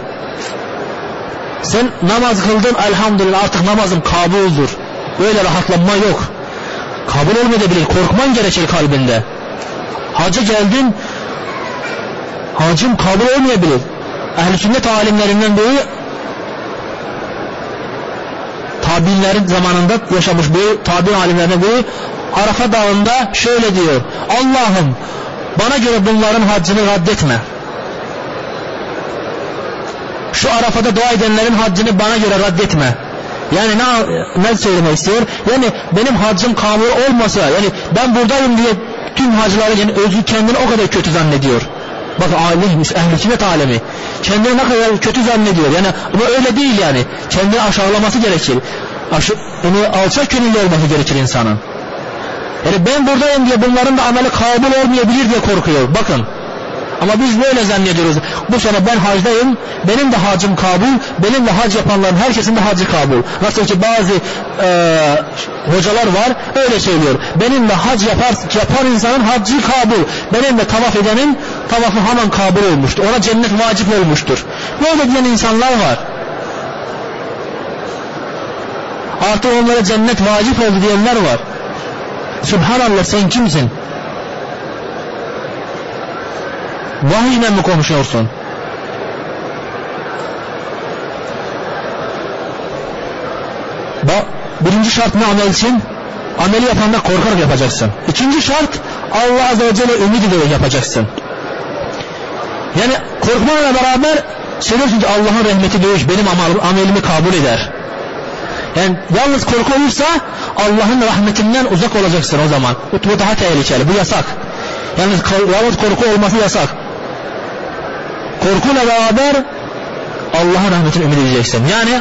Sen namaz kıldın elhamdülillah artık namazım kabuldür. Böyle rahatlanma yok. Kabul olmayabilir. Korkman gerekir kalbinde. Hacı geldin hacım kabul olmayabilir. Ehl-i sünnet alimlerinden biri Tabiinlerin zamanında yaşamış bu tabi alimlerine bu Arafa dağında şöyle diyor. Allah'ım bana göre bunların haccını reddetme. Şu Arafa'da dua edenlerin haccını bana göre reddetme. Yani ne, ne söylemek istiyor? Yani benim haccım kabul olmasa yani ben buradayım diye tüm hacıları yani özü kendini o kadar kötü zannediyor. Bak alim, ehl-i sünnet alemi. Kendini ne kadar kötü zannediyor. Yani ama öyle değil yani. Kendini aşağılaması gerekir. Aşı, yani alçak gönüllü olması gerekir insanın. Yani ben buradayım diye bunların da ameli kabul olmayabilir diye korkuyor. Bakın. Ama biz böyle zannediyoruz. Bu sene ben hacdayım, benim de hacım kabul, benim de hac yapanların herkesin de hacı kabul. Nasıl ki bazı e, hocalar var öyle söylüyor. Benim de hac yapar, yapan insanın haccı kabul. Benim de tavaf edenin tavafı hemen kabul olmuştur. Ona cennet vacip olmuştur. Böyle diyen insanlar var. Artık onlara cennet vacip oldu diyenler var. Subhanallah sen kimsin? Vahiyle mi konuşuyorsun? Bak, birinci şart ne amel için? Ameli yapanda korkarak yapacaksın. İkinci şart Allah Azze ve Celle ümit ederek yapacaksın. Yani korkmayla beraber söylüyorsun ki Allah'ın rahmeti değil, benim amelimi kabul eder. Yani yalnız korku olursa Allah'ın rahmetinden uzak olacaksın o zaman. Bu daha tehlikeli, bu yasak. Yalnız, yalnız korku olması yasak korkuyla beraber Allah'ın rahmetini ümit edeceksin. Yani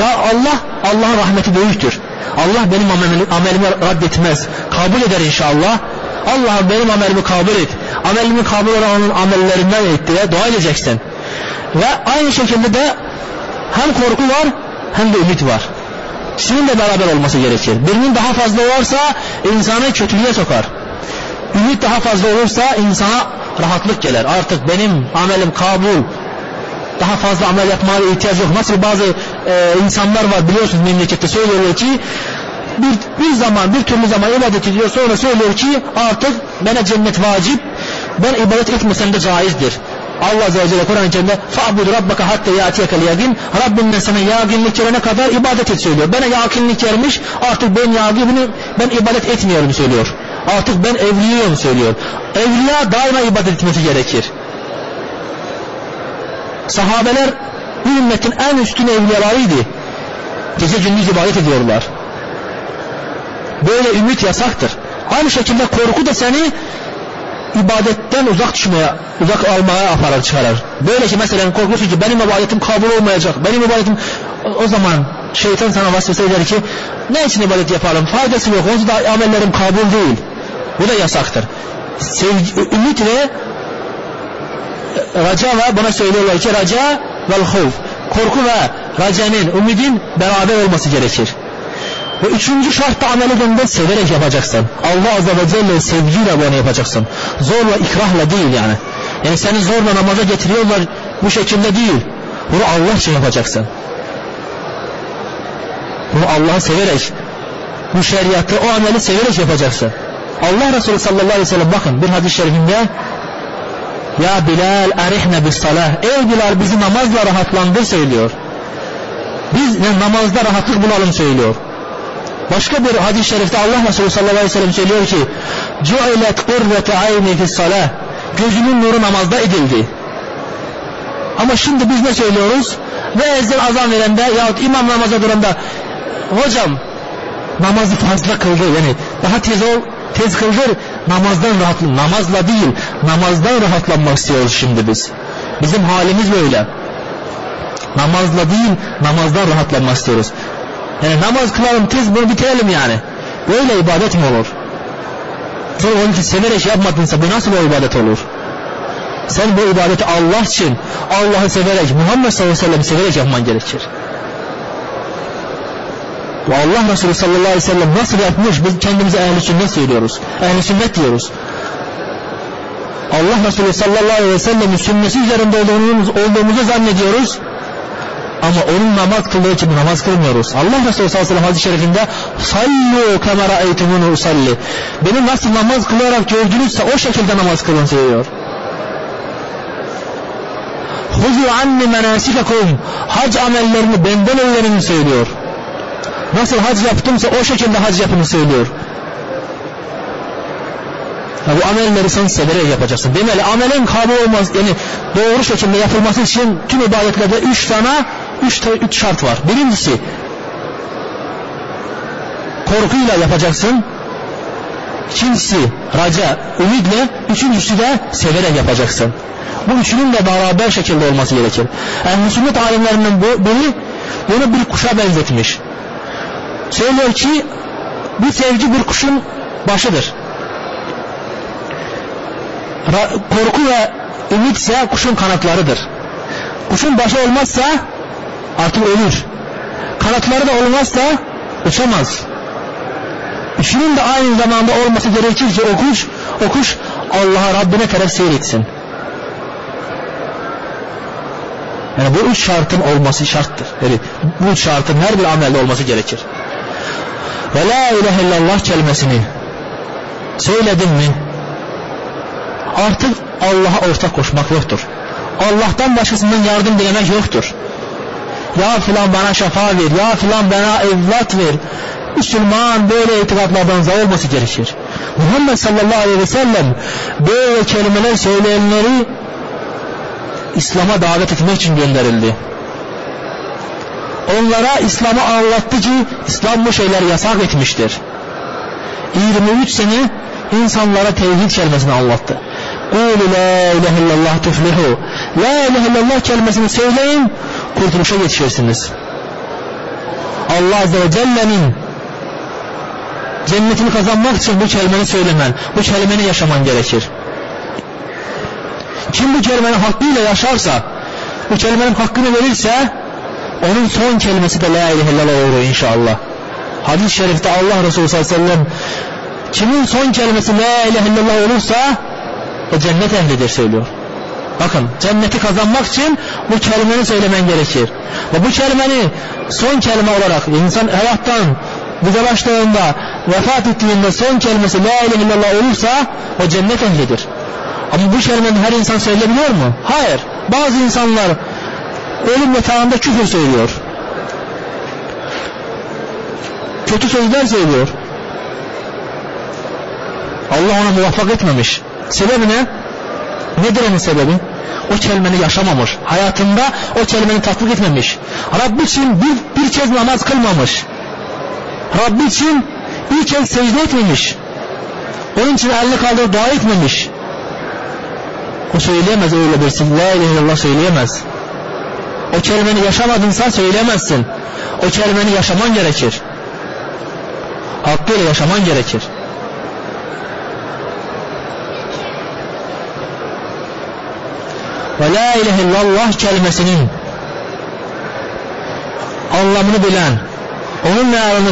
ya Allah Allah'ın rahmeti büyüktür. Allah benim amelimi, amelimi reddetmez. Kabul eder inşallah. Allah benim amelimi kabul et. Amelimi kabul olan onun amellerinden et diye dua edeceksin. Ve aynı şekilde de hem korku var hem de ümit var. İkisinin de beraber olması gerekir. Birinin daha fazla varsa insanı kötülüğe sokar. Ümit daha fazla olursa insana rahatlık gelir. Artık benim amelim kabul. Daha fazla amel yapmaya ihtiyaç yok. Nasıl bazı e, insanlar var biliyorsunuz memlekette söylüyorlar ki bir, bir zaman bir türlü zaman ibadet ediyor sonra söylüyor ki artık bana cennet vacip ben ibadet etmesem de caizdir. Allah Azze ve Celle Kur'an-ı Kerim'de فَعْبُدْ رَبَّكَ حَتَّى يَاتِيَكَ الْيَقِينَ Rabbinden sana yaginlik gelene kadar ibadet et söylüyor. Bana yakinlik gelmiş artık ben yagini ben ibadet etmiyorum söylüyor. Artık ben evliyim söylüyor. Evliya daima ibadet etmesi gerekir. Sahabeler bu ümmetin en üstün evliyalarıydı. Gece gündüz ibadet ediyorlar. Böyle ümit yasaktır. Aynı şekilde korku da seni ibadetten uzak düşmeye, uzak almaya aparar çıkarır. Böyle ki mesela korkuyorsun ki benim ibadetim kabul olmayacak. Benim ibadetim o zaman şeytan sana vasfese eder ki ne için ibadet yapalım? Faydası yok. O da amellerim kabul değil. Bu da yasaktır. Sevgi, ümit ve raca ve buna söylüyorlar ki raca vel havf. Korku ve racanın, ümidin beraber olması gerekir. Ve üçüncü şartta amel edende severek yapacaksın. Allah Azze ve Celle sevgiyle bunu yapacaksın. Zorla, ikrahla değil yani. Yani seni zorla namaza getiriyorlar bu şekilde değil. Bunu Allah için yapacaksın. Bunu Allah'ı severek, bu şeriatı, o ameli severek yapacaksın. Allah Resulü sallallahu aleyhi ve sellem bakın bir hadis-i şerifinde Ya Bilal erihne bis salah Ey Bilal bizi namazla rahatlandır söylüyor. Biz namazda rahatlık bulalım söylüyor. Başka bir hadis-i şerifte Allah Resulü sallallahu aleyhi ve sellem söylüyor ki Cu'ilet kurrete ayni fis salah. Gözümün nuru namazda edildi. Ama şimdi biz ne söylüyoruz? Ve ezan azan verende yahut imam namaza duranda hocam namazı fazla kıldı yani daha tez ol tez kıldır. Namazdan rahat namazla değil namazdan rahatlanmak istiyoruz şimdi biz. Bizim halimiz böyle. Namazla değil namazdan rahatlanmak istiyoruz yani namaz kılalım tez bunu bitirelim yani böyle ibadet mi olur sen onu ki severek yapmadınsa bu nasıl bir ibadet olur sen bu ibadeti Allah için Allah'ı severek Muhammed sallallahu aleyhi ve sellem severek yapman gerekir ve Allah Resulü sallallahu aleyhi ve sellem nasıl yapmış biz kendimize ehli sünnet söylüyoruz. Ehli sünnet diyoruz. Allah Resulü sallallahu aleyhi ve sellemin sünnesi üzerinde olduğumuz, olduğumuzu zannediyoruz. Ama onun namaz kıldığı gibi namaz kılmıyoruz. Allah Resulü sallallahu aleyhi ve sellem hadis-i şerifinde sallu kemara eytumunu usalli. Beni nasıl namaz kılarak gördünüzse o şekilde namaz kılın söylüyor. Huzu anni menasikakum. Hac amellerini benden öğrenin söylüyor. Nasıl hac yaptımsa o şekilde hac yapını söylüyor. Ya bu amelleri sen severek yapacaksın. Demeli amelin kabul olmaz yani doğru şekilde yapılması için tüm ibadetlerde üç tane üç, üç şart var. Birincisi korkuyla yapacaksın. İkincisi raca, ümidle, üçüncüsü de severek yapacaksın. Bu üçünün de beraber şekilde olması gerekir. Yani sünnet alimlerinden bu, biri bunu bir kuşa benzetmiş. Söylüyor ki bu sevgi bir kuşun başıdır. Ra korku ve ümit ise kuşun kanatlarıdır. Kuşun başı olmazsa artık ölür. Kanatları da olmazsa uçamaz. Üçünün de aynı zamanda olması gerekir ki o kuş, o kuş Allah'a Rabbine taraf seyretsin. Yani bu üç şartın olması şarttır. Yani bu üç şartın her bir amelde olması gerekir. Ve la ilahe illallah kelimesini söyledin mi artık Allah'a ortak koşmak yoktur. Allah'tan başkasından yardım dilemek yoktur. Ya filan bana şafa ver, ya filan bana evlat ver. Müslüman böyle itikatlardan zayi olması gerekir. Muhammed sallallahu aleyhi ve sellem böyle kelimeler söyleyenleri İslam'a davet etmek için gönderildi. Onlara İslam'ı anlattı ki İslam bu şeyleri yasak etmiştir. 23 sene insanlara tevhid kelimesini anlattı. Kulu la ilahe illallah tuflihu. La ilahe illallah kelimesini söyleyin, kurtuluşa yetişirsiniz. Allah Azze ve Celle'nin cennetini kazanmak için bu kelimeyi söylemen, bu kelimeyi yaşaman gerekir. Kim bu kelimenin hakkıyla yaşarsa, bu kelimenin hakkını verirse, onun son kelimesi de la ilahe illallah olur inşallah. Hadis-i şerifte Allah Resulü sallallahu aleyhi ve sellem kimin son kelimesi la ilahe illallah olursa o cennet ehlidir söylüyor. Bakın cenneti kazanmak için bu kelimeyi söylemen gerekir. Ve bu kelimeyi son kelime olarak insan hayattan başladığında vefat ettiğinde son kelimesi la ilahe illallah olursa o cennet ehlidir. Ama bu kelimeyi her insan söyleyebiliyor mu? Hayır. Bazı insanlar ölüm yatağında küfür söylüyor. Kötü sözler söylüyor. Allah ona muvaffak etmemiş. Sebebi ne? Nedir onun sebebi? O kelimeyi yaşamamış. Hayatında o kelimeyi tatbik etmemiş. Rabbi için bir, bir kez namaz kılmamış. Rabbi için bir kez secde etmemiş. Onun için elini kaldırıp dua etmemiş. O söyleyemez öyle birisi. La ilahe illallah söyleyemez. O kelimeyi yaşamadınsa söyleyemezsin. O kelimeyi yaşaman gerekir. Hakkıyla yaşaman gerekir. Ve la ilahe illallah kelimesinin anlamını bilen, onun mealını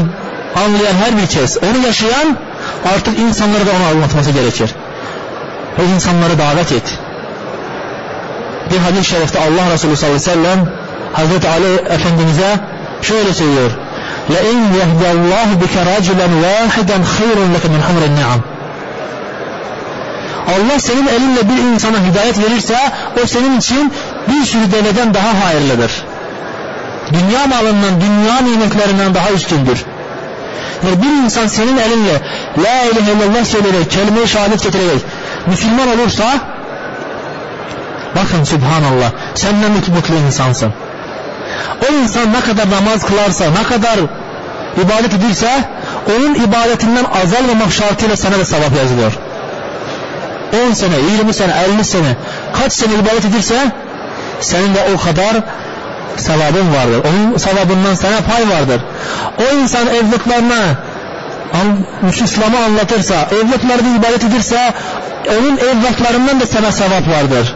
anlayan her bir kez, onu yaşayan artık insanlara da onu anlatması gerekir. Ve insanları davet et. Bir hadis-i şerifte Allah Resulü sallallahu aleyhi ve sellem Hazreti Ali Efendimiz'e şöyle söylüyor. لَاِنْ يَهْدَ اللّٰهُ بِكَ رَجُلًا وَاحِدًا خَيْرٌ لَكَ مِنْ حَمْرِ النِّعَمِ Allah senin elinle bir insana hidayet verirse o senin için bir sürü deveden daha hayırlıdır. Dünya malından, dünya nimetlerinden daha üstündür. Yani bir insan senin elinle La ilahe illallah söyleyerek, kelime-i şehadet getirerek Müslüman olursa bakın subhanallah sen ne mutlu, insansın. O insan ne kadar namaz kılarsa, ne kadar ibadet edirse onun ibadetinden azalmamak şartıyla sana da sevap yazılıyor. 10 sene, 20 sene, 50 sene kaç sene ibadet edirse senin de o kadar sevabın vardır. Onun sevabından sana pay vardır. O insan evlatlarına İslam'ı anlatırsa, evlatlarına ibadet edirse onun evlatlarından da sana sevap vardır.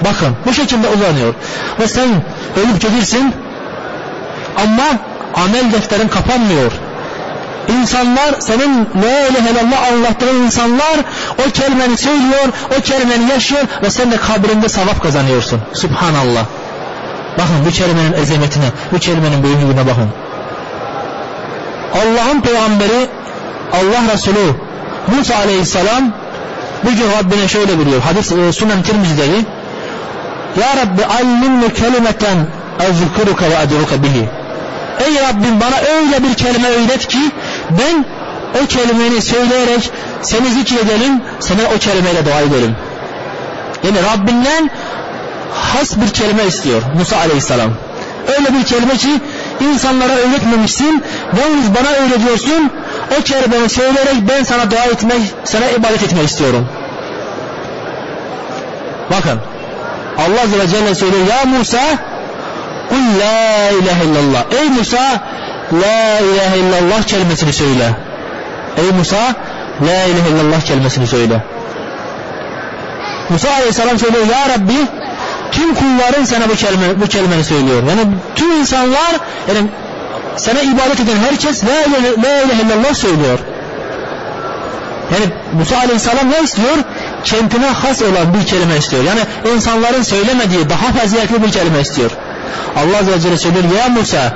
Bakın bu şekilde uzanıyor. Ve sen ölüp gelirsin ama amel defterin kapanmıyor. İnsanlar senin la ilahe illallah anlattığın insanlar o kelimeni söylüyor, o kelimeni yaşıyor ve sen de kabrinde sevap kazanıyorsun. Subhanallah. Bakın bu kelimenin ezametine, bu kelimenin büyüklüğüne bakın. Allah'ın peygamberi Allah Resulü Musa aleyhisselam bugün Rabbine şöyle biliyor. Hadis e, Sunan Tirmizi'deki Ya Rabbi allimni kelimeten ezkuruka ve adruka bihi. Ey Rabbim bana öyle bir kelime öğret ki ben o kelimeni söyleyerek seni zikredelim, sana o kelimeyle dua edelim. Yani Rabbinden has bir kelime istiyor Musa aleyhisselam. Öyle bir kelime ki insanlara öğretmemişsin, yalnız bana öğretiyorsun, o kelimeyi söyleyerek ben sana dua etmek, sana ibadet etmek istiyorum. Bakın, Allah Azze ve Celle söylüyor, Ya Musa, Kul la ilahe illallah. Ey Musa, la ilahe illallah kelimesini söyle. Ey Musa, la ilahe illallah kelimesini söyle. Musa aleyhisselam söylüyor, Ya Rabbi, tüm kulların sana bu kelime bu kelimeni söylüyor. Yani tüm insanlar yani sana ibadet eden herkes la ilahe, la ilahe illallah söylüyor. Yani Musa Aleyhisselam ne istiyor? Kendine has olan bir kelime istiyor. Yani insanların söylemediği daha faziletli bir kelime istiyor. Allah Azze ve Celle söylüyor ya Musa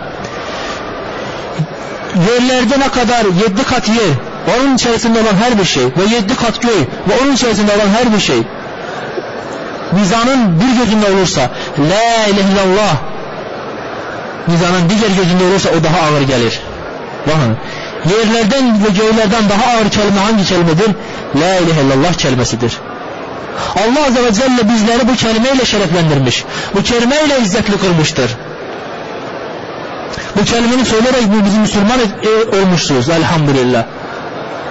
yerlerde ne kadar yedi kat yer onun içerisinde olan her bir şey ve yedi kat göy ve onun içerisinde olan her bir şey mizanın bir gözünde olursa La ilahe illallah mizanın diğer gözünde olursa o daha ağır gelir. Bakın yerlerden ve göğlerden daha ağır kelime hangi kelimedir? La ilahe illallah kelimesidir. Allah Azze ve Celle bizleri bu kelimeyle şereflendirmiş. Bu kelimeyle izzetli kılmıştır. Bu kelimeyi söyleyerek bizim Müslüman e, olmuşuz elhamdülillah.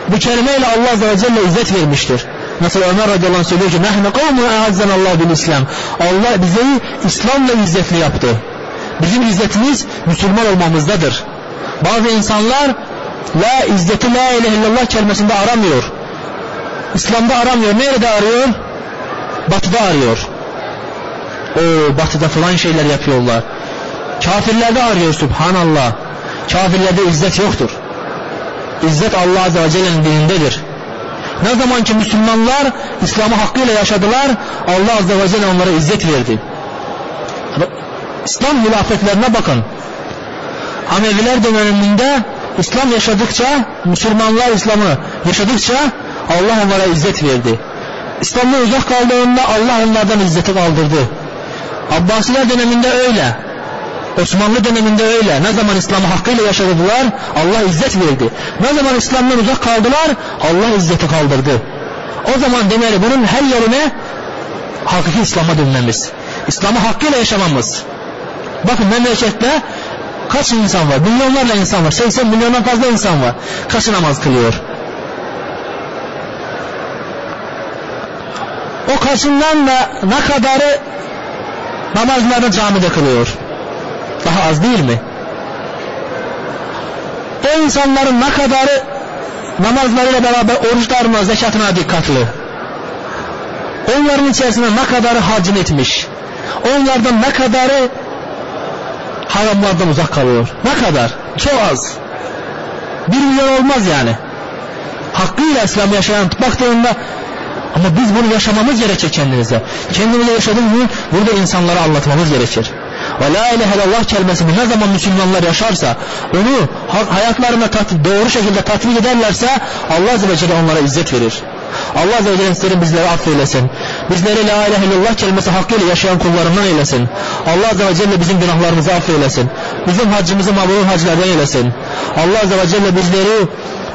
Bu kelimeyle Allah Azze ve Celle izzet vermiştir. Nasıl Ömer radıyallahu anh söylüyor ki nahne kavmu e'azzan Allah bil İslam. Allah bizi İslam'la izzetli yaptı. Bizim izzetimiz Müslüman olmamızdadır. Bazı insanlar la izzeti la ilahe illallah kelimesinde aramıyor. İslam'da aramıyor. Nerede arıyor? Batıda arıyor. O batıda falan şeyler yapıyorlar. Kafirlerde arıyor subhanallah. Kafirlerde izzet yoktur. İzzet Allah Azze ve Celle'nin dinindedir. Ne zaman ki Müslümanlar İslam'ı hakkıyla yaşadılar Allah Azze ve Celle onlara izzet verdi. İslam hilafetlerine bakın. Ameviler döneminde İslam yaşadıkça, Müslümanlar İslam'ı yaşadıkça Allah onlara izzet verdi. İslam'dan uzak kaldığında Allah onlardan izzeti kaldırdı. Abbasiler döneminde öyle. Osmanlı döneminde öyle. Ne zaman İslam'ı hakkıyla yaşadılar Allah izzet verdi. Ne zaman İslam'dan uzak kaldılar Allah izzeti kaldırdı. O zaman demeli bunun her yerine hakiki İslam'a dönmemiz. İslam'ı hakkıyla yaşamamız. Bakın memlekette kaç insan var? Milyonlarla insan var. 80 milyondan fazla insan var. Kaçı namaz kılıyor? O kaçından da ne kadarı namazlarını camide kılıyor? Daha az değil mi? O insanların ne kadarı namazlarıyla beraber oruçlarına, zekatına dikkatli. Onların içerisinde ne kadarı hacin etmiş. Onlardan ne kadarı haramlardan uzak kalıyor. Ne kadar? Çok az. Bir milyon olmaz yani. Hakkıyla İslam yaşayan baktığında ama biz bunu yaşamamız gerekir kendimize. Kendimize yaşadığımız mı burada insanlara anlatmamız gerekir. Ve la ilahe illallah kelimesini ne zaman Müslümanlar yaşarsa onu hayatlarında doğru şekilde tatbik ederlerse Allah Azze ve Celle onlara izzet verir. Allah Azze ve Celle bizleri affeylesin. Bizleri la ilahe illallah kelimesi hakkıyla yaşayan kullarından eylesin. Allah Azze ve Celle bizim günahlarımızı affeylesin. Bizim haccımızı mabrur haclardan eylesin. Allah Azze ve Celle bizleri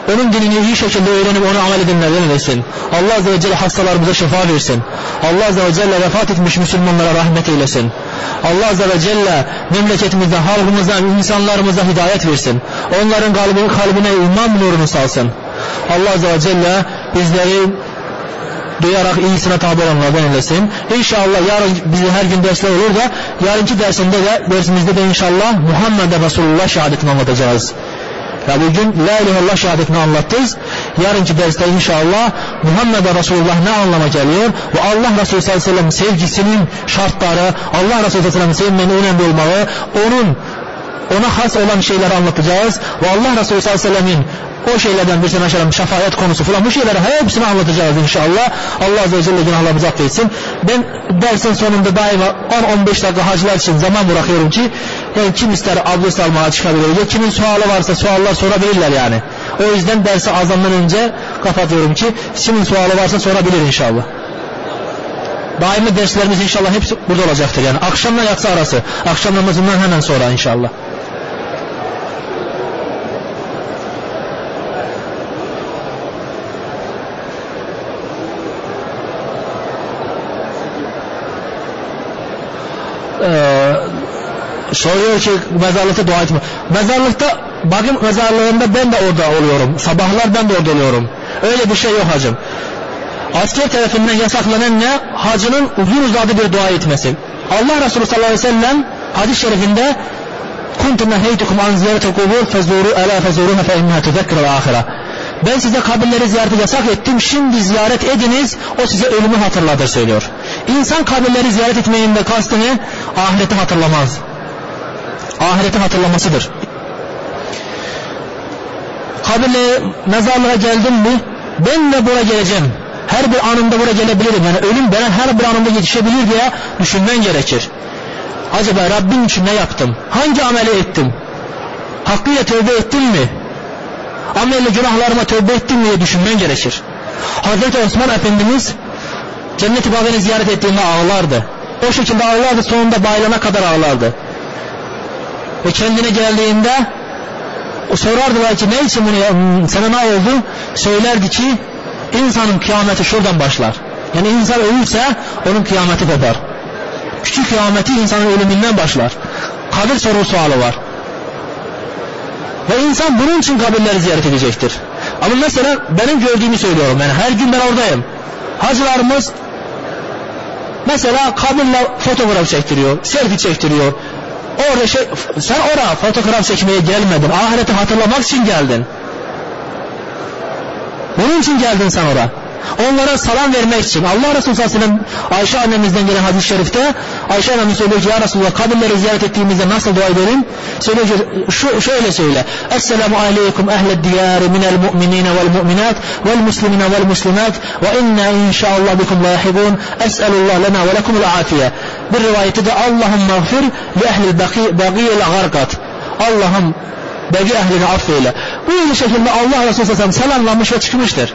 onun dinini iyi şekilde öğrenip onu amel edenlerden eylesin. Allah Azze ve Celle hastalarımıza şifa versin. Allah Azze ve Celle vefat etmiş Müslümanlara rahmet eylesin. Allah Azze ve Celle memleketimize, halkımıza, insanlarımıza hidayet versin. Onların kalbine, kalbine iman nurunu salsın. Allah Azze ve Celle bizleri duyarak iyisine tabi olanlardan eylesin. İnşallah yarın bize her gün dersler olur da yarınki dersinde de dersimizde de inşallah Muhammed Resulullah şehadetini anlatacağız. Ya bugün La ilahe illallah şehadetini anlattık. Yarınki derste inşallah Muhammed Resulullah ne anlama geliyor ve Allah Resulü sallallahu aleyhi ve sevgisinin şartları, Allah Resulü sallallahu aleyhi ve önemli olmağı, onun ona has olan şeyleri anlatacağız ve Allah Resulü sallallahu ve o şeylerden birisine mesela şefaat konusu falan bu şeyleri hepsini anlatacağız inşallah. Allah Azze ve Celle günahlarımızı affetsin. Ben dersin sonunda daima 10-15 dakika hacılar için zaman bırakıyorum ki yani kim ister abdest almaya çıkabilir. Ya kimin sualı varsa suallar sorabilirler yani. O yüzden dersi azamdan önce kapatıyorum ki kimin sualı varsa sorabilir inşallah. Daimi derslerimiz inşallah hepsi burada olacaktır yani. Akşamla yatsı arası. Akşam namazından hemen sonra inşallah. Ee, soruyor ki mezarlıkta dua etme. Mezarlıkta bakın mezarlığında ben de orada oluyorum. Sabahlar ben de orada oluyorum. Öyle bir şey yok hacım. Asker tarafından yasaklanan ne? Hacının uzun uzadı bir dua etmesi. Allah Resulü sallallahu aleyhi ve sellem hadis-i şerifinde kuntu neheytukum an ziyaretel kubur fezuru ela fezuruha fe inneha ahire. Ben size kabirleri ziyareti yasak ettim. Şimdi ziyaret ediniz. O size ölümü hatırladır söylüyor. İnsan kabirleri ziyaret etmeyin de kastı ne? Ahireti hatırlamaz. Ahireti hatırlamasıdır. Kabirle mezarlığa geldim mi? Ben de buraya geleceğim. Her bir anımda buraya gelebilirim. Yani ölüm bana her bir anımda yetişebilir diye düşünmen gerekir. Acaba Rabbim için ne yaptım? Hangi ameli ettim? Hakkıyla tövbe ettim mi? Amelle günahlarıma tövbe ettim mi diye düşünmen gerekir. Hazreti Osman Efendimiz Cennet-i ziyaret ettiğinde ağlardı. O şekilde ağlardı sonunda bayılana kadar ağlardı. Ve kendine geldiğinde sorardılar ki ne için bunu sana ne oldu? Söylerdi ki insanın kıyameti şuradan başlar. Yani insan ölürse onun kıyameti kopar. Küçük kıyameti insanın ölümünden başlar. Kabir soru sualı var. Ve insan bunun için kabirleri ziyaret edecektir. Ama mesela benim gördüğümü söylüyorum. Yani her gün ben oradayım. Hacılarımız mesela kabirle fotoğraf çektiriyor, selfie çektiriyor. Orada şey, sen oraya fotoğraf çekmeye gelmedin. Ahireti hatırlamak için geldin. Bunun için geldin sen oraya. Onlara salam vermek için. Allah Resulü sallallahu aleyhi ve sellem Ayşe annemizden gelen hadis-i şerifte Ayşe annemiz söylüyor ki ya Resulullah kabirleri ziyaret ettiğimizde nasıl dua edelim? Söylüyor ki şu, şöyle söyle. Esselamu aleykum ehled diyari minel mu'minine vel mu'minat vel muslimine vel muslimat ve inna inşaallah bikum lahibun es'elullah lena ve lekumul afiye. Bir rivayeti de Allah'ım mağfir li ehlil bagiyel garkat. Allah'ım bagi ehlini affeyle. Bu şekilde Allah Resulü sallallahu aleyhi ve sellem selamlanmış ve çıkmıştır.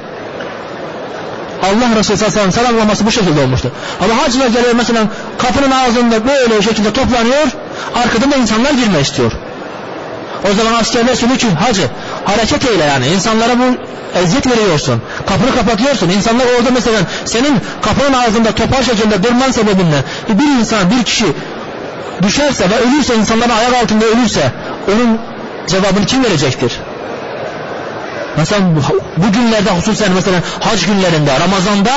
Allah Resulü sallallahu aleyhi ve sellem bu şekilde olmuştur. Ama hacılar geliyor mesela kapının ağzında böyle şekilde toplanıyor. Arkadan da insanlar girmek istiyor. O zaman askerler söylüyor ki hacı hareket eyle yani insanlara bu eziyet veriyorsun. Kapını kapatıyorsun. İnsanlar orada mesela senin kapının ağzında topar şekilde durman sebebinden bir insan bir kişi düşerse ve ölürse insanların ayak altında ölürse onun cevabını kim verecektir? Mesela bu günlerde hususen mesela hac günlerinde, Ramazan'da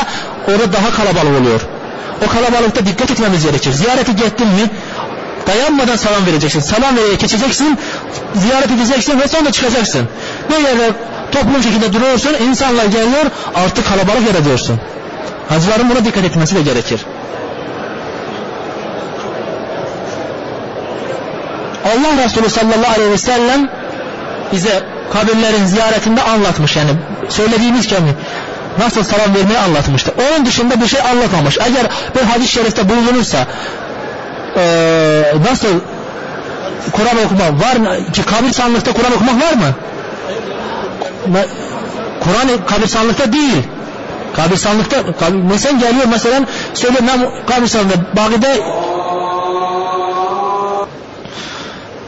orada daha kalabalık oluyor. O kalabalıkta dikkat etmemiz gerekir. Ziyarete gittin mi dayanmadan salam vereceksin. Salam vererek geçeceksin, ziyaret edeceksin ve sonra çıkacaksın. Böyle toplum şekilde duruyorsun, insanlar geliyor, artık kalabalık yaratıyorsun. Hacıların buna dikkat etmesi de gerekir. Allah Resulü sallallahu aleyhi ve sellem bize kabirlerin ziyaretinde anlatmış yani söylediğimiz gibi nasıl salam vermeyi anlatmıştı. Onun dışında bir şey anlatmamış. Eğer bir hadis-i şerifte bulunursa ee, nasıl Kur'an okumak var mı? Ki kabirstanlıkta Kur'an okumak var mı? Kur'an kabirstanlıkta değil. Kabirstanlıkta mesela geliyor mesela söyle ben kabirstanlıkta Bağide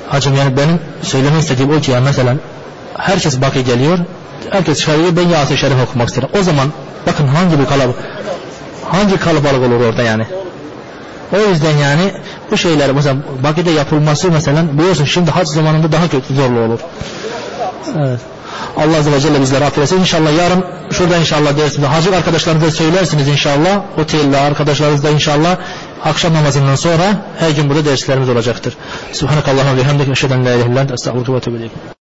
Hacım yani benim söylemek istediğim o ki ya mesela herkes bakı geliyor. Herkes çıkarıyor ben Yasin Şerif okumak isterim. O zaman bakın hangi bir kalabalık hangi kalabalık olur orada yani. O yüzden yani bu şeyler mesela Bakı'da yapılması mesela biliyorsun şimdi hac zamanında daha kötü zorlu olur. Evet. Allah Azze ve Celle bizleri affetsin. İnşallah yarın şurada inşallah dersinde hacı arkadaşlarınıza söylersiniz inşallah. Otelde arkadaşlarınızda inşallah akşam namazından sonra her gün burada derslerimiz olacaktır. Subhanakallahumma ve hamdike eşheden la ilahe illallah estağfurullah ve